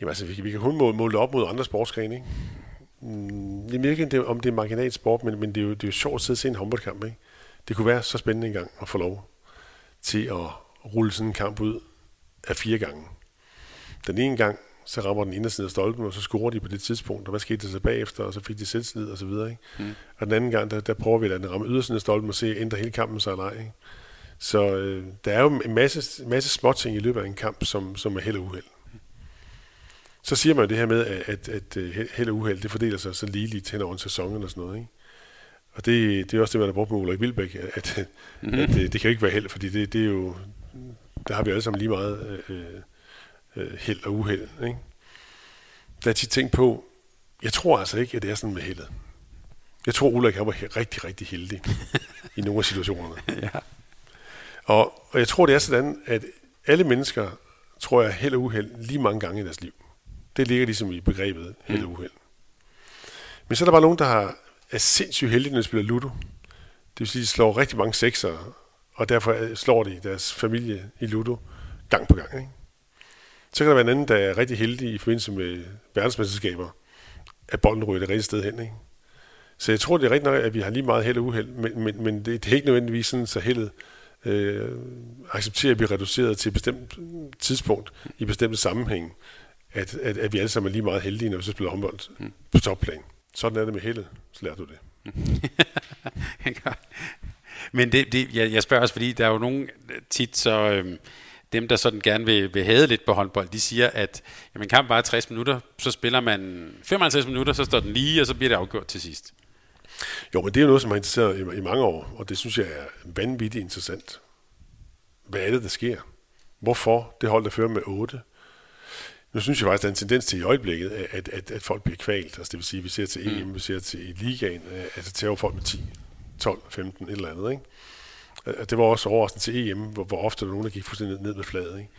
Jamen altså, vi, vi kan kun måle, måle op mod andre sportsgrene, ikke? Mm, jeg ved ikke, om det er marginal sport, men, men det, er jo, det er jo sjovt at sidde og se en håndboldkamp, ikke? Det kunne være så spændende engang at få lov til at rulle sådan en kamp ud af fire gange. Den ene gang, så rammer den inderside af stolpen, og så scorer de på det tidspunkt, og hvad skete der så bagefter, og så fik de selvtillid og så videre. Ikke? Mm. Og den anden gang, der, der prøver vi at ramme ydersiden af stolpen og se, ændrer hele kampen sig eller ej. Ikke? Så øh, der er jo en masse, masse småting i løbet af en kamp, som, som er held og uheld. Så siger man jo det her med, at, at, at øh, held og uheld, det fordeler sig så ligeligt hen over en sæson eller sådan noget. Ikke? Og det, det er også det, man har brugt med Ulrik Vilbæk, at, mm-hmm. at det, det kan jo ikke være held, fordi det, det er jo, der har vi alle sammen lige meget øh, øh, held og uheld. Ikke? Der er tit tænkt på, jeg tror altså ikke, at det er sådan med heldet. Jeg tror, Ulrik han var rigtig, rigtig heldig i nogle af situationerne. ja. og, og jeg tror, det er sådan, at alle mennesker, tror jeg, held og uheld lige mange gange i deres liv. Det ligger ligesom i begrebet held og mm. uheld. Men så er der bare nogen, der har, er sindssygt heldige, når de spiller Ludo. Det vil sige, at de slår rigtig mange sekser, og derfor slår de deres familie i Ludo gang på gang. Ikke? Så kan der være en anden, der er rigtig heldig i forbindelse med verdensmesterskaber, at bolden ryger det rigtige sted hen. Ikke? Så jeg tror, det er rigtigt nok, at vi har lige meget held og uheld, men, men, men det, det er ikke nødvendigvis sådan, så heldet øh, accepterer at blive reduceret til et bestemt tidspunkt i bestemte sammenhæng, at, at, at vi alle sammen er lige meget heldige, når vi så spiller håndbold mm. på topplan. Sådan er det med heldet, så lærer du det. men det, det, jeg, jeg spørger også, fordi der er jo nogen tit så... Øh, dem, der sådan gerne vil, vil have lidt på håndbold, de siger, at jamen, kamp bare 60 minutter, så spiller man 55 minutter, så står den lige, og så bliver det afgjort til sidst. Jo, men det er jo noget, som har interesseret i, i mange år, og det synes jeg er vanvittigt interessant. Hvad er det, der sker? Hvorfor det hold, der fører med 8? Nu synes jeg faktisk, der er en tendens til i øjeblikket, at, at, at folk bliver kvalt. Altså det vil sige, at vi ser til EM, mm. vi ser til ligaen, altså tager folk med 10, 12, 15, et eller andet. Ikke? Det var også overraskende til EM, hvor, hvor ofte der var nogen, der gik fuldstændig ned med fladet. Ikke?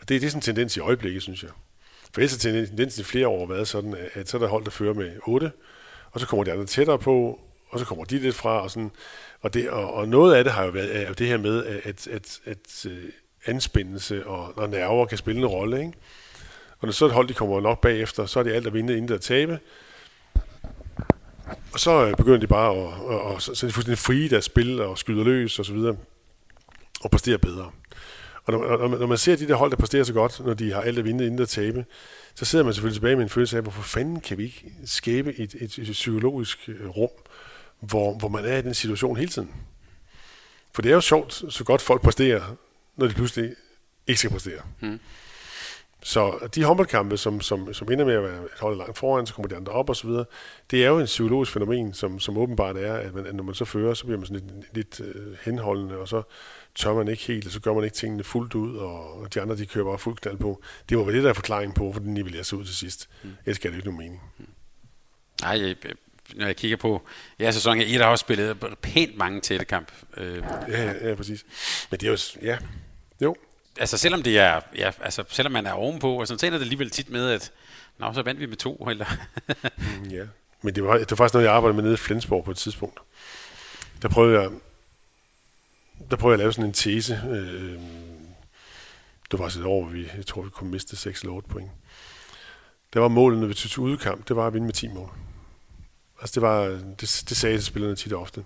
Og det, det er sådan en tendens i øjeblikket, synes jeg. For ellers har tendensen i flere år været sådan, at så er der hold, der fører med 8, og så kommer de andre tættere på, og så kommer de lidt fra, og, sådan, og, det, og, og noget af det har jo været er det her med, at, at, at, at uh, anspændelse og, og nerver kan spille en rolle. Ikke? Og når så et hold de kommer nok bagefter, så er det alt at vinde, intet at tabe. Og så øh, begynder de bare at, og, at, så, at er fuldstændig frie deres spil og skyder løs og så videre, og præstere bedre. Og når, når, man ser de der hold, der præsterer så godt, når de har alt at vinde, inden at tabe, så sidder man selvfølgelig tilbage med en følelse af, hvorfor fanden kan vi ikke skabe et, et, et psykologisk øh, rum, hvor, hvor man er i den situation hele tiden. For det er jo sjovt, så godt folk præsterer, når de pludselig ikke skal præstere. Mm. Så de håndboldkampe, som, som, som ender med at være et hold langt foran, så kommer de andre op og så videre, det er jo en psykologisk fænomen, som, som åbenbart er, at, man, at når man så fører, så bliver man sådan lidt, lidt uh, henholdende, og så tør man ikke helt, og så gør man ikke tingene fuldt ud, og de andre, de kører bare fuldt knald på. Det var vel det, der er forklaringen på, hvorfor den nivellerer sig ud til sidst. Mm. Ellers skal det ikke nogen mening. Mm. Nej, jeg, når jeg kigger på ja, sæsonen 1 har også spillet pænt mange tætte kamp. Øh, ja, ja, præcis. Men det er jo, ja, jo, altså selvom det er, ja, altså selvom man er ovenpå, og så ender det alligevel tit med, at nå, så vandt vi med to, eller? Mm, ja, men det var, det var faktisk noget, jeg arbejdede med nede i Flensborg på et tidspunkt. Der prøvede jeg, der prøvede jeg at lave sådan en tese. Øh, det var altså et år, hvor vi, jeg tror, vi kunne miste 6 eller 8 point. Der var målet, når vi tog til udkamp, det var at vinde med 10 mål. Altså det var, det, det sagde spillerne tit og ofte.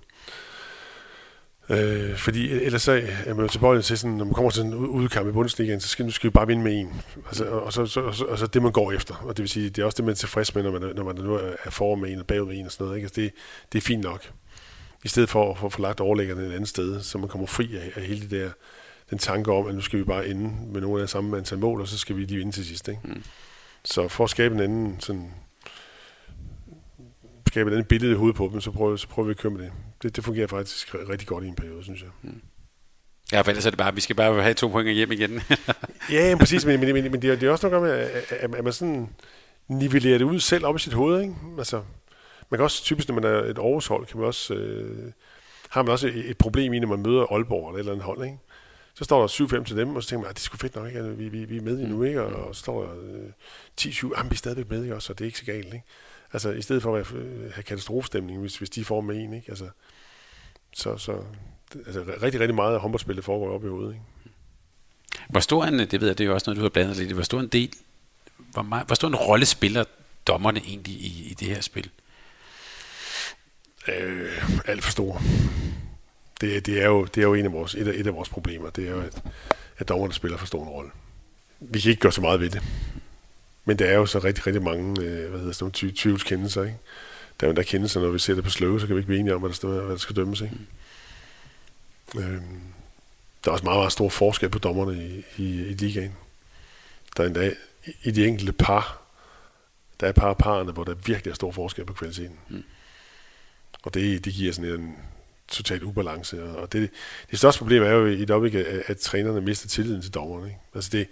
Øh, fordi ellers så er man jo tilbøjelig til, sådan, når man kommer til en udkamp i Bundesligaen, så skal, nu skal vi bare vinde med en. Altså, og, så, så, og, så, og så det, man går efter. Og det vil sige, det er også det, man er tilfreds med, når man, når man nu er foran med en og bagud med en og sådan noget. Ikke? Altså, det, det er fint nok. I stedet for at få lagt overlæggerne et andet sted, så man kommer fri af, af hele det der, den tanke om, at nu skal vi bare ende med nogle af samme antal mål, og så skal vi lige vinde til sidst. Ikke? Mm. Så for at skabe en anden sådan, skabe et andet billede i hovedet på dem, så prøver, så prøver vi at køre med det det, det fungerer faktisk rigtig godt i en periode, synes jeg. Mm. Ja, for ellers er det bare, vi skal bare have to point hjem igen. ja, præcis, men, men, men, men det, er, det er også noget med, at, at man sådan, nivellere det ud selv op i sit hoved. Ikke? Altså, man kan også typisk, når man er et Aarhus-hold, kan man også, øh, har man også et, et problem i, når man møder Aalborg eller et eller andet hold. Ikke? Så står der 7-5 til dem, og så tænker man, at det er sgu fedt nok, ikke? Altså, vi, vi, vi er med endnu, ikke? Og, og så står der øh, 10-7, jamen vi er stadigvæk med, ikke? så det er ikke så galt. Ikke? Altså, i stedet for at have katastrofestemning, hvis, hvis de får med en, ikke? Altså, så, så altså, rigtig, rigtig meget af håndboldspillet foregår op i hovedet, ikke? Hvor stor en, det ved jeg, det er jo også noget, du har blandet lidt i, hvor stor en del, hvor, meget, hvor stor en rolle spiller dommerne egentlig i, i det her spil? Øh, alt for stor. Det, det, er jo, det er jo en af vores, et, af, et af vores problemer, det er jo, at, at dommerne spiller for stor en rolle. Vi kan ikke gøre så meget ved det. Men der er jo så rigtig, rigtig mange øh, hvad hedder sådan nogle tvivlskendelser, ikke? Der er jo der kendelser, når vi ser det på sløve, så kan vi ikke blive enige om, hvad der, står, hvad der skal dømmes, ikke? Mm. Øhm, der er også meget, meget stor forskel på dommerne i, i, i ligaen. Der er endda i de enkelte par, der er et par af parerne, hvor der virkelig er stor forskel på kvaliteten. Mm. Og det, det giver sådan en total ubalance. Og det, det største problem er jo i et øjeblik, at, at trænerne mister tilliden til dommerne. Ikke? Altså det,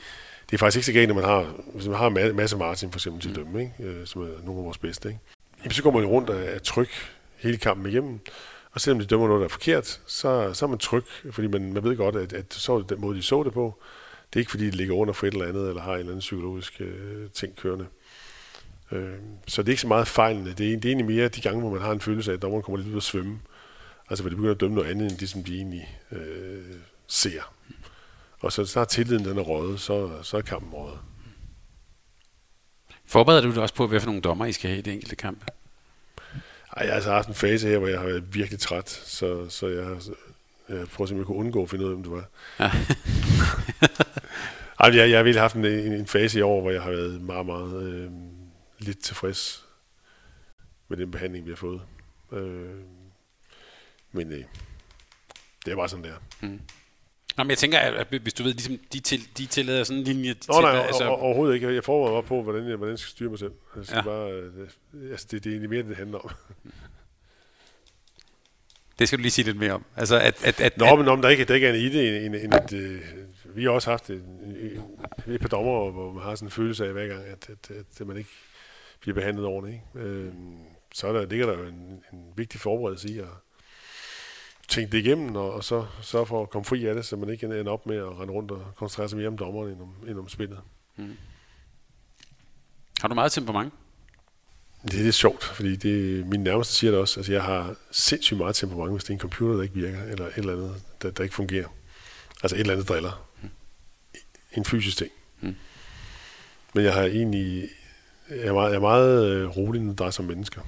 det er faktisk ikke så galt, når man har, hvis man har masse Martin for eksempel til at dømme, ikke? Øh, som er nogle af vores bedste. Ikke? Jamen, så går man rundt af, af tryk hele kampen igennem, og selvom de dømmer noget, der er forkert, så, så er man tryg, fordi man, man ved godt, at, at så er det den måde, de så det på. Det er ikke, fordi de ligger under for et eller andet, eller har en eller anden psykologisk øh, ting kørende. Øh, så det er ikke så meget fejlende. Det er, det er egentlig mere de gange, hvor man har en følelse af, at dommeren kommer lidt ud at svømme. Altså, hvor de begynder at dømme noget andet, end det, som de egentlig øh, ser. Og så snart tilliden den er røget, så, så er kampen røget. Forbereder du dig også på, hvad for nogle dommer I skal have i det enkelte kamp? Ej, jeg har altså haft en fase her, hvor jeg har været virkelig træt, så, så jeg har jeg prøvet at jeg kunne undgå at finde ud af, hvem det var. Ja. Ej, jeg, jeg har virkelig haft en, en, en fase i år, hvor jeg har været meget, meget øh, lidt tilfreds med den behandling, vi har fået. Øh, men øh, det er bare sådan, der. Mm. Nå, men jeg tænker, at hvis du ved, ligesom de, til, de tillader sådan en linje... Nå, til, nej, altså... overhovedet ikke. Jeg forbereder mig på, hvordan jeg, hvordan jeg skal styre mig selv. Altså, ja. bare, øh, altså, det, det er egentlig mere, det handler om. Det skal du lige sige lidt mere om. Altså, at, at, at, Nå, men om der ikke, der ikke er en i det, end, end at, øh, vi har også haft et, et, et par dommer, hvor man har sådan en følelse af hver gang, at, at, at, at man ikke bliver behandlet ordentligt. Ikke? Øh, så der, ligger der jo en, en vigtig forberedelse i at tænke det igennem, og, og så sørge for at komme fri af det, så man ikke ender op med at rende rundt og koncentrere sig mere om dommeren end om, end om spillet. Mm. Har du meget temperament? Det er lidt sjovt, fordi det, min nærmeste siger det også. Altså, jeg har sindssygt meget temperament, hvis det er en computer, der ikke virker, eller et eller andet, der, der ikke fungerer. Altså et eller andet driller. Mm. En fysisk ting. Mm. Men jeg har egentlig... Jeg er meget, jeg er meget øh, rolig, når det drejer sig om mennesker.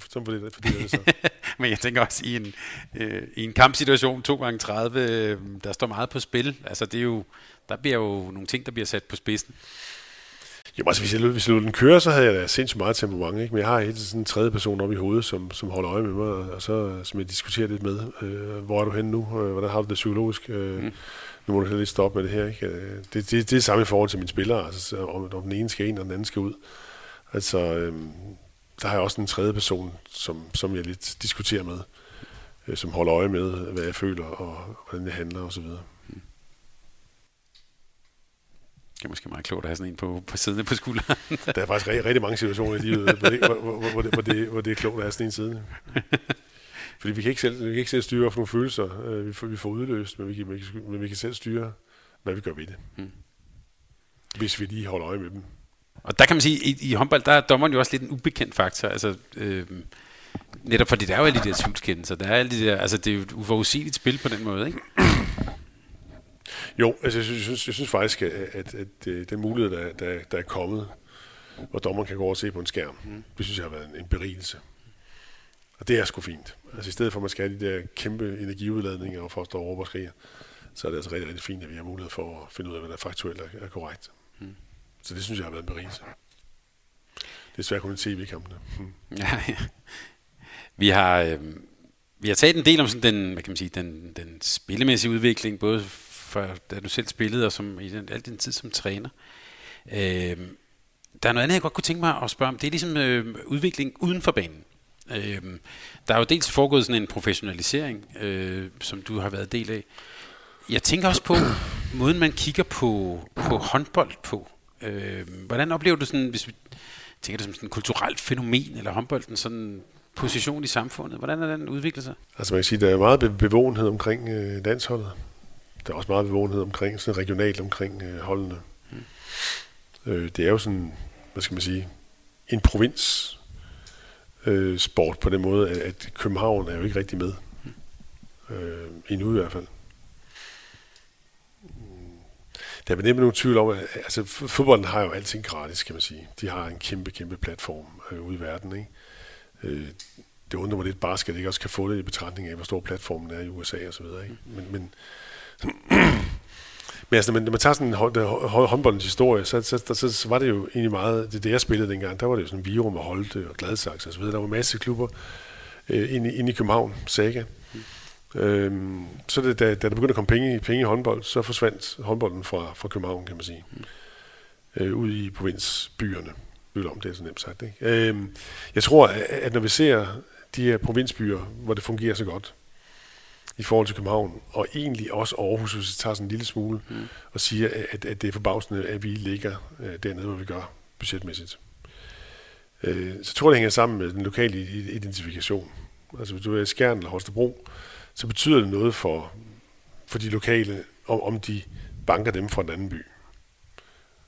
Som, som for det, for det er så. Men jeg tænker også, i en, øh, i en kampsituation 2 gange 30 øh, der står meget på spil. Altså, det er jo, der bliver jo nogle ting, der bliver sat på spidsen. Jo, altså hvis jeg, hvis jeg den køre, så havde jeg da sindssygt meget temperament, ikke? men jeg har helt sådan en tredje person op i hovedet, som, som holder øje med mig, og så som jeg diskuterer lidt med. Øh, hvor er du henne nu? Øh, hvordan har du det psykologisk? Øh, mm. Nu må du lidt stoppe med det her. Ikke? Øh, det, det, det er det samme i forhold til mine spillere, altså, om, om den ene skal ind, og den anden skal ud. Altså, øh, der har jeg også en tredje person, som, som jeg lidt diskuterer med, øh, som holder øje med, hvad jeg føler, og hvordan jeg handler osv. Mm. Det er måske meget klogt at have sådan en på, på siden på skulderen. der er faktisk rigtig, rigtig mange situationer i livet, hvor det, hvor, hvor, hvor, det, hvor, det, hvor det er klogt at have sådan en side. Fordi vi kan ikke selv, vi kan ikke selv styre nogle følelser, øh, vi får, vi får udløst, men vi, kan, men vi kan selv styre, hvad vi gør ved det. Mm. Hvis vi lige holder øje med dem. Og der kan man sige, i, i håndbold, der er dommeren jo også lidt en ubekendt faktor. Altså, øh, netop fordi der er jo alle de der tvivlskendelser. Der er alle de der, altså, det er jo et uforudsigeligt spil på den måde, ikke? Jo, altså jeg synes, jeg synes faktisk, at, at, at, den mulighed, der, der, der er kommet, hvor dommeren kan gå over og se på en skærm, mm. det synes jeg har været en, en berigelse. Og det er sgu fint. Altså i stedet for, at man skal have de der kæmpe energiudladninger og for at stå over og skrige, så er det altså rigtig, rigtig fint, at vi har mulighed for at finde ud af, hvad der faktuelt er, er korrekt. Mm. Så det synes jeg har været en berigelse. Det er svært kun i tv-kampene. Hmm. Ja, ja. Vi har, øh, vi har talt en del om sådan den, hvad kan man sige, den, den spillemæssige udvikling, både for, da du selv spillede, og som, i den, al din tid som træner. Øh, der er noget andet, jeg godt kunne tænke mig at spørge om. Det er ligesom øh, udvikling uden for banen. Øh, der er jo dels foregået sådan en professionalisering, øh, som du har været del af. Jeg tænker også på måden, man kigger på, på håndbold på Øh, hvordan oplever du sådan, hvis vi tænker det som sådan et kulturelt fænomen, eller håndbolden sådan position i samfundet? Hvordan er den udviklet sig? Altså man kan sige, der er meget bevågenhed omkring øh, landsholdet. Der er også meget bevågenhed omkring, sådan regionalt omkring øh, holdene. Mm. Øh, det er jo sådan, hvad skal man sige, en provins øh, sport på den måde, at, at København er jo ikke rigtig med. Mm. Øh, endnu i hvert fald. Der er nemt nogen tvivl om, at altså, fodbolden har jo alting gratis, kan man sige. De har en kæmpe, kæmpe platform øh, ude i verden. Ikke? Øh, det undrer mig lidt basket, ikke også kan få det i betragtning af, hvor stor platformen er i USA og så videre. Ikke? Men, men, men altså, når man tager sådan håndboldens historie, så, så, så, så, var det jo egentlig meget, det, det jeg spillede dengang, der var det jo sådan Virum og Holte og Gladsaxe og så videre. Der var masser af klubber øh, inde, inde i København, Saga. Øhm, så det, da, da der begyndte at komme penge, penge i håndbold, så forsvandt håndbolden fra, fra København, kan man sige. Mm. Øh, ud i provinsbyerne. om det er så nemt sagt. Ikke? Øhm, jeg tror, at, at når vi ser de her provinsbyer, hvor det fungerer så godt, i forhold til København, og egentlig også Aarhus, hvis vi tager sådan en lille smule, mm. og siger, at, at det er forbavsende, at vi ligger øh, dernede, hvor vi gør budgetmæssigt. Øh, så tror jeg, det hænger sammen med den lokale identifikation. Altså hvis du er i Skjern eller Holstebro, så betyder det noget for, for de lokale, om, om de banker dem fra en anden by.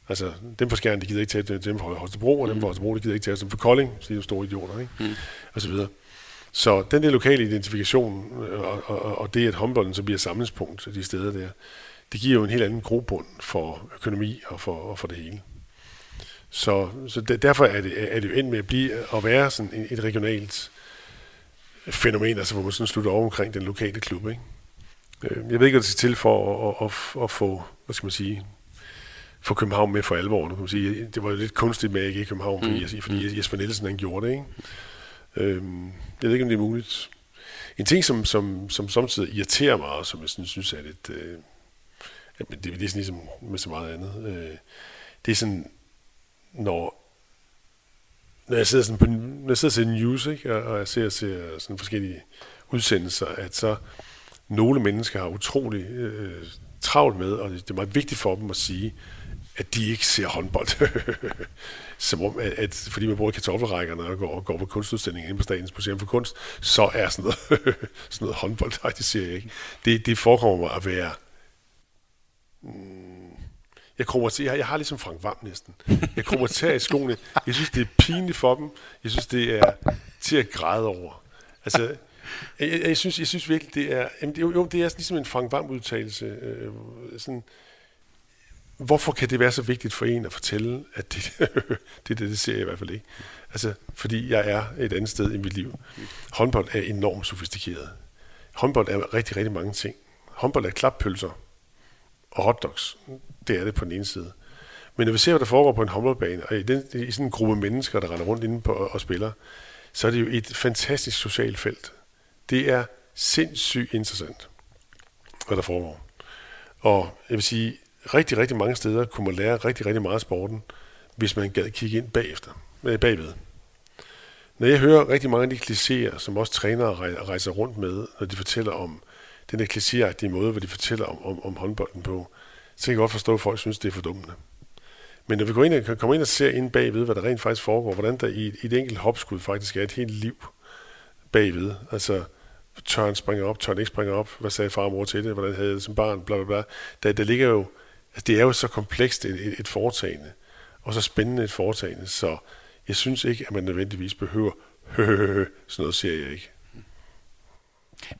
Altså, dem fra Skjern, de gider ikke tage dem fra Holstebro, og dem fra Holstebro, de gider ikke tage dem fra Kolding, så de er store idioter, ikke? Mm. Og så videre. Så den der lokale identifikation, og, og, og det, at håndbolden så bliver samlingspunkt de steder der, det giver jo en helt anden grobund for økonomi og for, og for det hele. Så, så derfor er det, er det jo endt med at blive at være sådan et regionalt fænomen, altså hvor man sådan slutter over omkring den lokale klub. Ikke? Øh, jeg ved ikke, hvad det skal til for at, at, at få, hvad skal man sige, få København med for alvor. Nu kan man sige, det var jo lidt kunstigt med, ikke i København, fordi, mm. fordi mm. Jesper Nielsen han gjorde det. Ikke? Øhm, jeg ved ikke, om det er muligt. En ting, som, som, som samtidig irriterer mig, og som jeg synes, synes er lidt... Øh, det, det er sådan ligesom med så meget andet. Øh, det er sådan, når når jeg sidder sådan på, når jeg sidder og ser news, ikke, og, og jeg ser, ser sådan forskellige udsendelser, at så nogle mennesker har utrolig øh, travlt med, og det er meget vigtigt for dem at sige, at de ikke ser håndbold. Som om, at, at fordi man bruger kartoffelrækkerne og går, går på kunstudstillinger inde på Statens Museum for Kunst, så er sådan noget, sådan noget håndbold, nej, det ser jeg ikke. Det, det forekommer mig at være... Mm, jeg kommer til, jeg, jeg har ligesom Frank Vam næsten. Jeg kommer til i skoene. Jeg synes, det er pinligt for dem. Jeg synes, det er til at græde over. Altså, jeg, jeg, jeg, synes, jeg synes virkelig, det er, jamen, det, jo, det er ligesom en Frank Vam udtalelse. Øh, sådan, hvorfor kan det være så vigtigt for en at fortælle, at det, det, det, det ser jeg i hvert fald ikke. Altså, fordi jeg er et andet sted i mit liv. Håndbold er enormt sofistikeret. Håndbold er rigtig, rigtig mange ting. Håndbold er klappølser og hotdogs. Det er det på den ene side. Men når vi ser, hvad der foregår på en håndboldbane, og i, den, i sådan en gruppe mennesker, der render rundt inde på og, og spiller, så er det jo et fantastisk socialt felt. Det er sindssygt interessant, hvad der foregår. Og jeg vil sige, rigtig, rigtig mange steder kunne man lære rigtig, rigtig meget af sporten, hvis man gad kigge ind bagefter, øh, bagved. Når jeg hører rigtig mange af de klichéer, som også trænere rejser rundt med, når de fortæller om den der klichéagtige måde, hvor de fortæller om, om, om håndbolden på, så kan jeg godt forstå, at folk synes, det er fordummende. Men når vi går ind og, kommer ind og ser ind bagved, hvad der rent faktisk foregår, hvordan der i et, i et enkelt hopskud faktisk er et helt liv bagved, altså tørn springer op, tørn ikke springer op, hvad sagde far og mor til det, hvordan havde jeg det som barn, bla bla bla. Der, der ligger jo, altså det er jo så komplekst et, et, et foretagende, og så spændende et foretagende, så jeg synes ikke, at man nødvendigvis behøver sådan noget ser jeg ikke.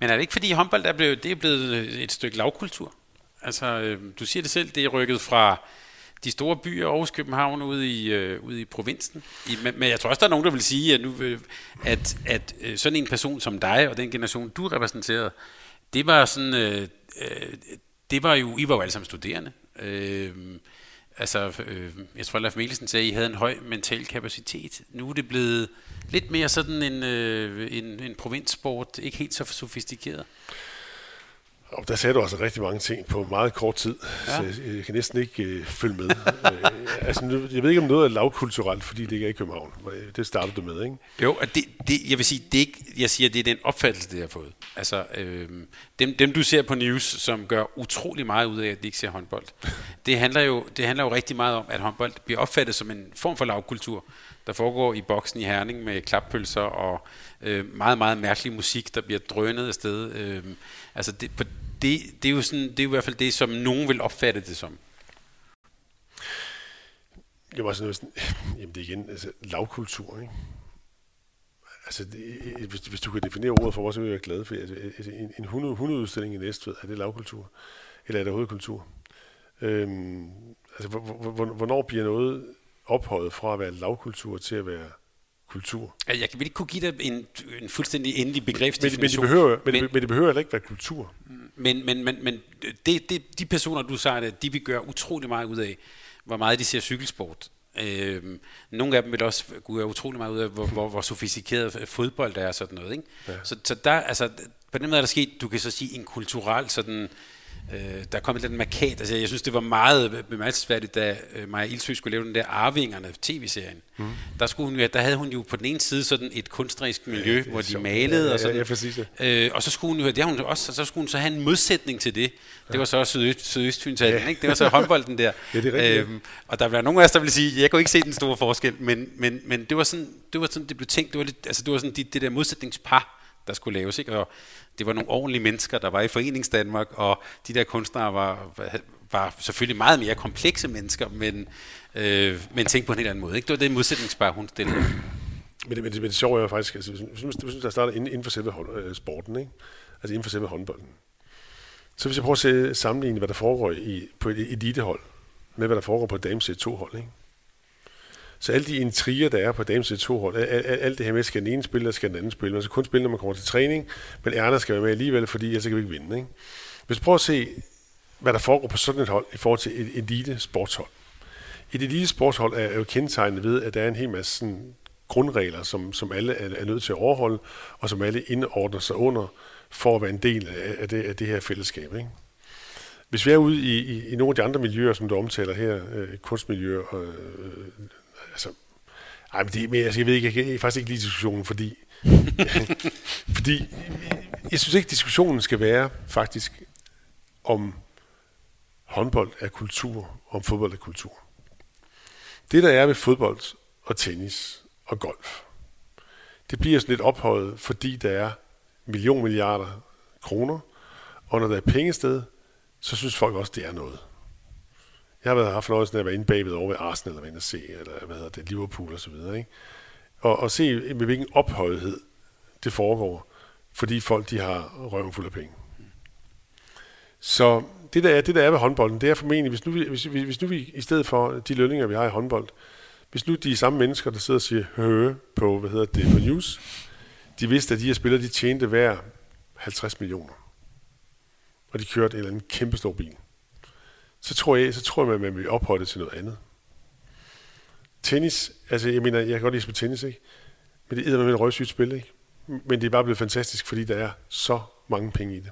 Men er det ikke fordi håndbold er blevet, det er blevet øh, et stykke lavkultur? Altså, øh, du siger det selv, det er rykket fra de store byer, Aarhus, København, ud i, øh, ude i provinsen. I, men, men jeg tror også, der er nogen, der vil sige, at, nu, øh, at, at øh, sådan en person som dig, og den generation, du repræsenterede, det var sådan, øh, øh, det var jo, I var jo alle sammen studerende. Øh, altså, øh, jeg tror, Leif Mikkelsen sagde, at I havde en høj mental kapacitet. Nu er det blevet lidt mere sådan en, øh, en, en provinssport, ikke helt så sofistikeret. Og der sagde du altså rigtig mange ting på meget kort tid, ja. så jeg, jeg kan næsten ikke øh, følge med. øh, altså, jeg ved ikke, om noget er lavkulturelt, fordi det ikke er i København. Det startede du med, ikke? Jo, og det, det, jeg vil sige, det er ikke, jeg siger, det er den opfattelse, det jeg har fået. Altså, øh, dem, dem du ser på news, som gør utrolig meget ud af, at de ikke ser håndbold, det handler, jo, det handler jo rigtig meget om, at håndbold bliver opfattet som en form for lavkultur, der foregår i boksen i Herning med klappølser og øh, meget, meget mærkelig musik, der bliver drønet afsted. Øh, altså, det, på, det, det, er jo sådan, det er jo i hvert fald det, som nogen vil opfatte det som. Jeg var sådan, sådan jamen det er igen, altså lavkultur, ikke? Altså, det, øh, hvis, hvis du kan definere ordet for mig, så vil jeg være glad, for altså, altså, en, en hunde, hundeudstilling i Næstved, er det lavkultur? Eller er det overhovedet kultur? Øhm, altså, hvor- hvor- hvor- hvornår bliver noget ophøjet fra at være lavkultur til at være kultur? Altså, Jeg vel ikke kunne give dig en, en fuldstændig endelig Men, men, begrebsdefinition. det behøver, men, men, men, men det behøver heller ikke være kultur. Men, men, men, men det, det, de personer, du sagde, de vil gøre utrolig meget ud af, hvor meget de ser cykelsport. Øhm, nogle af dem vil også gøre utrolig meget ud af, hvor, hvor, hvor sofistikeret fodbold er og sådan noget. Ikke? Ja. Så, så der, altså, på den måde er der sket, du kan så sige, en kulturel sådan, øh, der er kommet lidt markat. Altså, jeg synes, det var meget bemærkelsesværdigt, da øh, Maja Ilsø skulle lave den der Arvingerne tv-serien. Mm. Der, skulle hun jo, der havde hun jo på den ene side sådan et kunstnerisk miljø, ja, hvor de sjovt. malede Ja, ja, og sådan. ja, præcis, ja. Øh, og så skulle hun jo, det hun også, så skulle hun så have en modsætning til det. Det var så Sydøst, Sydøstfynshallen, Ja. ikke? Det var så håndbolden der. Ja, det er rigtigt, ja. Øhm, og der var nogle af os, der ville sige, jeg kunne ikke se den store forskel, men, men, men det var sådan, det var sådan, det blev tænkt, det var, lidt, altså, det var sådan det, det der modsætningspar, der skulle laves, ikke? Og det var nogle ordentlige mennesker, der var i Foreningsdanmark, og de der kunstnere var, var selvfølgelig meget mere komplekse mennesker, men, øh, men tænkte på en helt anden måde, ikke? Det var det modsætningspar, hun stillede. Men det, men det, men det sjove er jo faktisk, altså, hvis, hvis, hvis der starter inden, inden for selve hold, øh, sporten, ikke? altså inden for selve håndbolden. Så hvis jeg prøver at se, sammenligne, hvad der foregår i, på et elitehold, med hvad der foregår på et dames 2 hold ikke? Så alle de intriger, der er på dames 2 hold alt, det her med, skal den ene spille, eller skal den anden spille, man skal kun spille, når man kommer til træning, men Erna skal være med alligevel, fordi ellers kan vi ikke vinde. Ikke? Hvis du prøver at se, hvad der foregår på sådan et hold i forhold til et elite sportshold. Et elite sportshold er jo kendetegnet ved, at der er en hel masse sådan, grundregler, som, som alle er, er nødt til at overholde, og som alle indordner sig under, for at være en del af, det, af det her fællesskab. Ikke? Hvis vi er ude i, i, i nogle af de andre miljøer, som du omtaler her, øh, kunstmiljøer, og, øh, ej, men det, men altså, jeg ved ikke, jeg kan faktisk ikke lide diskussionen, fordi, fordi jeg synes ikke, diskussionen skal være faktisk om håndbold er kultur, om fodbold er kultur. Det, der er ved fodbold og tennis og golf, det bliver sådan lidt ophøjet, fordi der er million milliarder kroner, og når der er pengested, så synes folk også, det er noget. Jeg har været haft fornøjelsen af at være inde bagved over ved Arsenal, eller hvad se, eller hvad hedder det, Liverpool og så videre, ikke? Og, og se, med hvilken ophøjethed det foregår, fordi folk, de har røven fuld af penge. Så det der, er, det, der er ved håndbolden, det er formentlig, hvis nu, vi, hvis, hvis, hvis nu vi, i stedet for de lønninger, vi har i håndbold, hvis nu de samme mennesker, der sidder og siger hø på, hvad hedder det, på news, de vidste, at de her spillere, de tjente hver 50 millioner. Og de kørte en eller anden kæmpe stor bil. Så tror jeg, så tror jeg, at man vil ophøje det til noget andet. Tennis, altså jeg mener, jeg kan godt lide at spille tennis, ikke? Men det er med et røgsygt spil, ikke? Men det er bare blevet fantastisk, fordi der er så mange penge i det.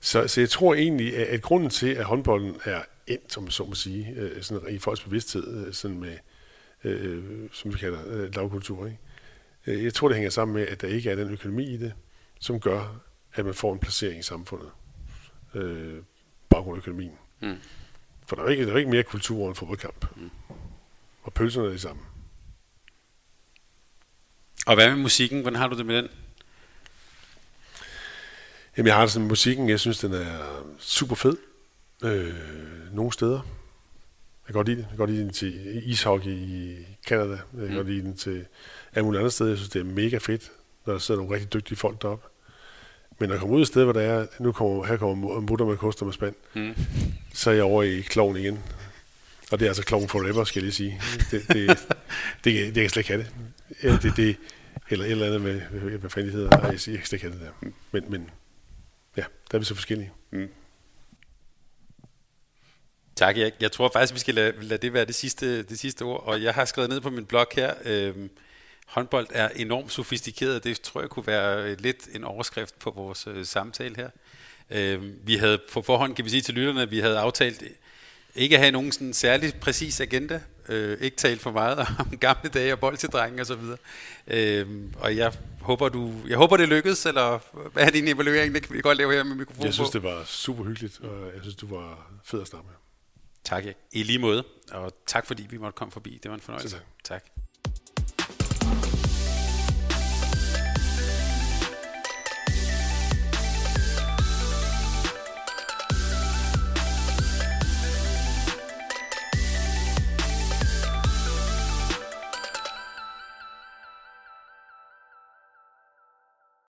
Så, så jeg tror egentlig, at, at grunden til, at håndbolden er endt, som så må sige, øh, sådan i folks bevidsthed, øh, sådan med, øh, som vi kalder øh, lavkultur, ikke? Øh, jeg tror, det hænger sammen med, at der ikke er den økonomi i det, som gør, at man får en placering i samfundet. Øh, baggrund af økonomien. Mm. For der er, ikke, der er ikke mere kultur over en fodboldkamp. Mm. Og pølserne er de samme. Og hvad med musikken? Hvordan har du det med den? Jamen, jeg har det sådan med musikken. Jeg synes, den er super fed. Øh, nogle steder. Jeg kan godt lide det. Jeg kan godt lide den til ishockey i Canada. Jeg kan mm. godt lide den til alle mulige andre steder. Jeg synes, det er mega fedt, når der sidder nogle rigtig dygtige folk deroppe. Men jeg kommer ud et sted, hvor der er, nu kommer, her kommer mutter med koster med spand, Mm. så er jeg over i kloven igen. Og det er altså kloven forever, skal jeg lige sige. Det, det, det, det, det, kan jeg slet ikke have det. Ja, det, det eller et eller andet med, hvad fanden det hedder. Nej, jeg, kan slet ikke have det der. Men, men ja, der er vi så forskellige. Tak, jeg, jeg tror faktisk, vi skal lade, lade det være det sidste, det sidste ord. Og jeg har skrevet ned på min blog her, øhm, håndbold er enormt sofistikeret. Det tror jeg kunne være lidt en overskrift på vores øh, samtale her. Øh, vi havde på forhånd, kan vi sige til lytterne, at vi havde aftalt ikke at have nogen sådan særlig præcis agenda, øh, ikke tale for meget om gamle dage og boldtidrenge og så videre. Øh, og jeg håber, du, jeg håber, det lykkedes, eller hvad er din evaluering? Det kan vi godt lave her med mikrofonen Jeg synes, på. det var super hyggeligt, og jeg synes, du var fed at snakke med. Tak, I lige måde. Og tak fordi vi måtte komme forbi. Det var en fornøjelse. Tak.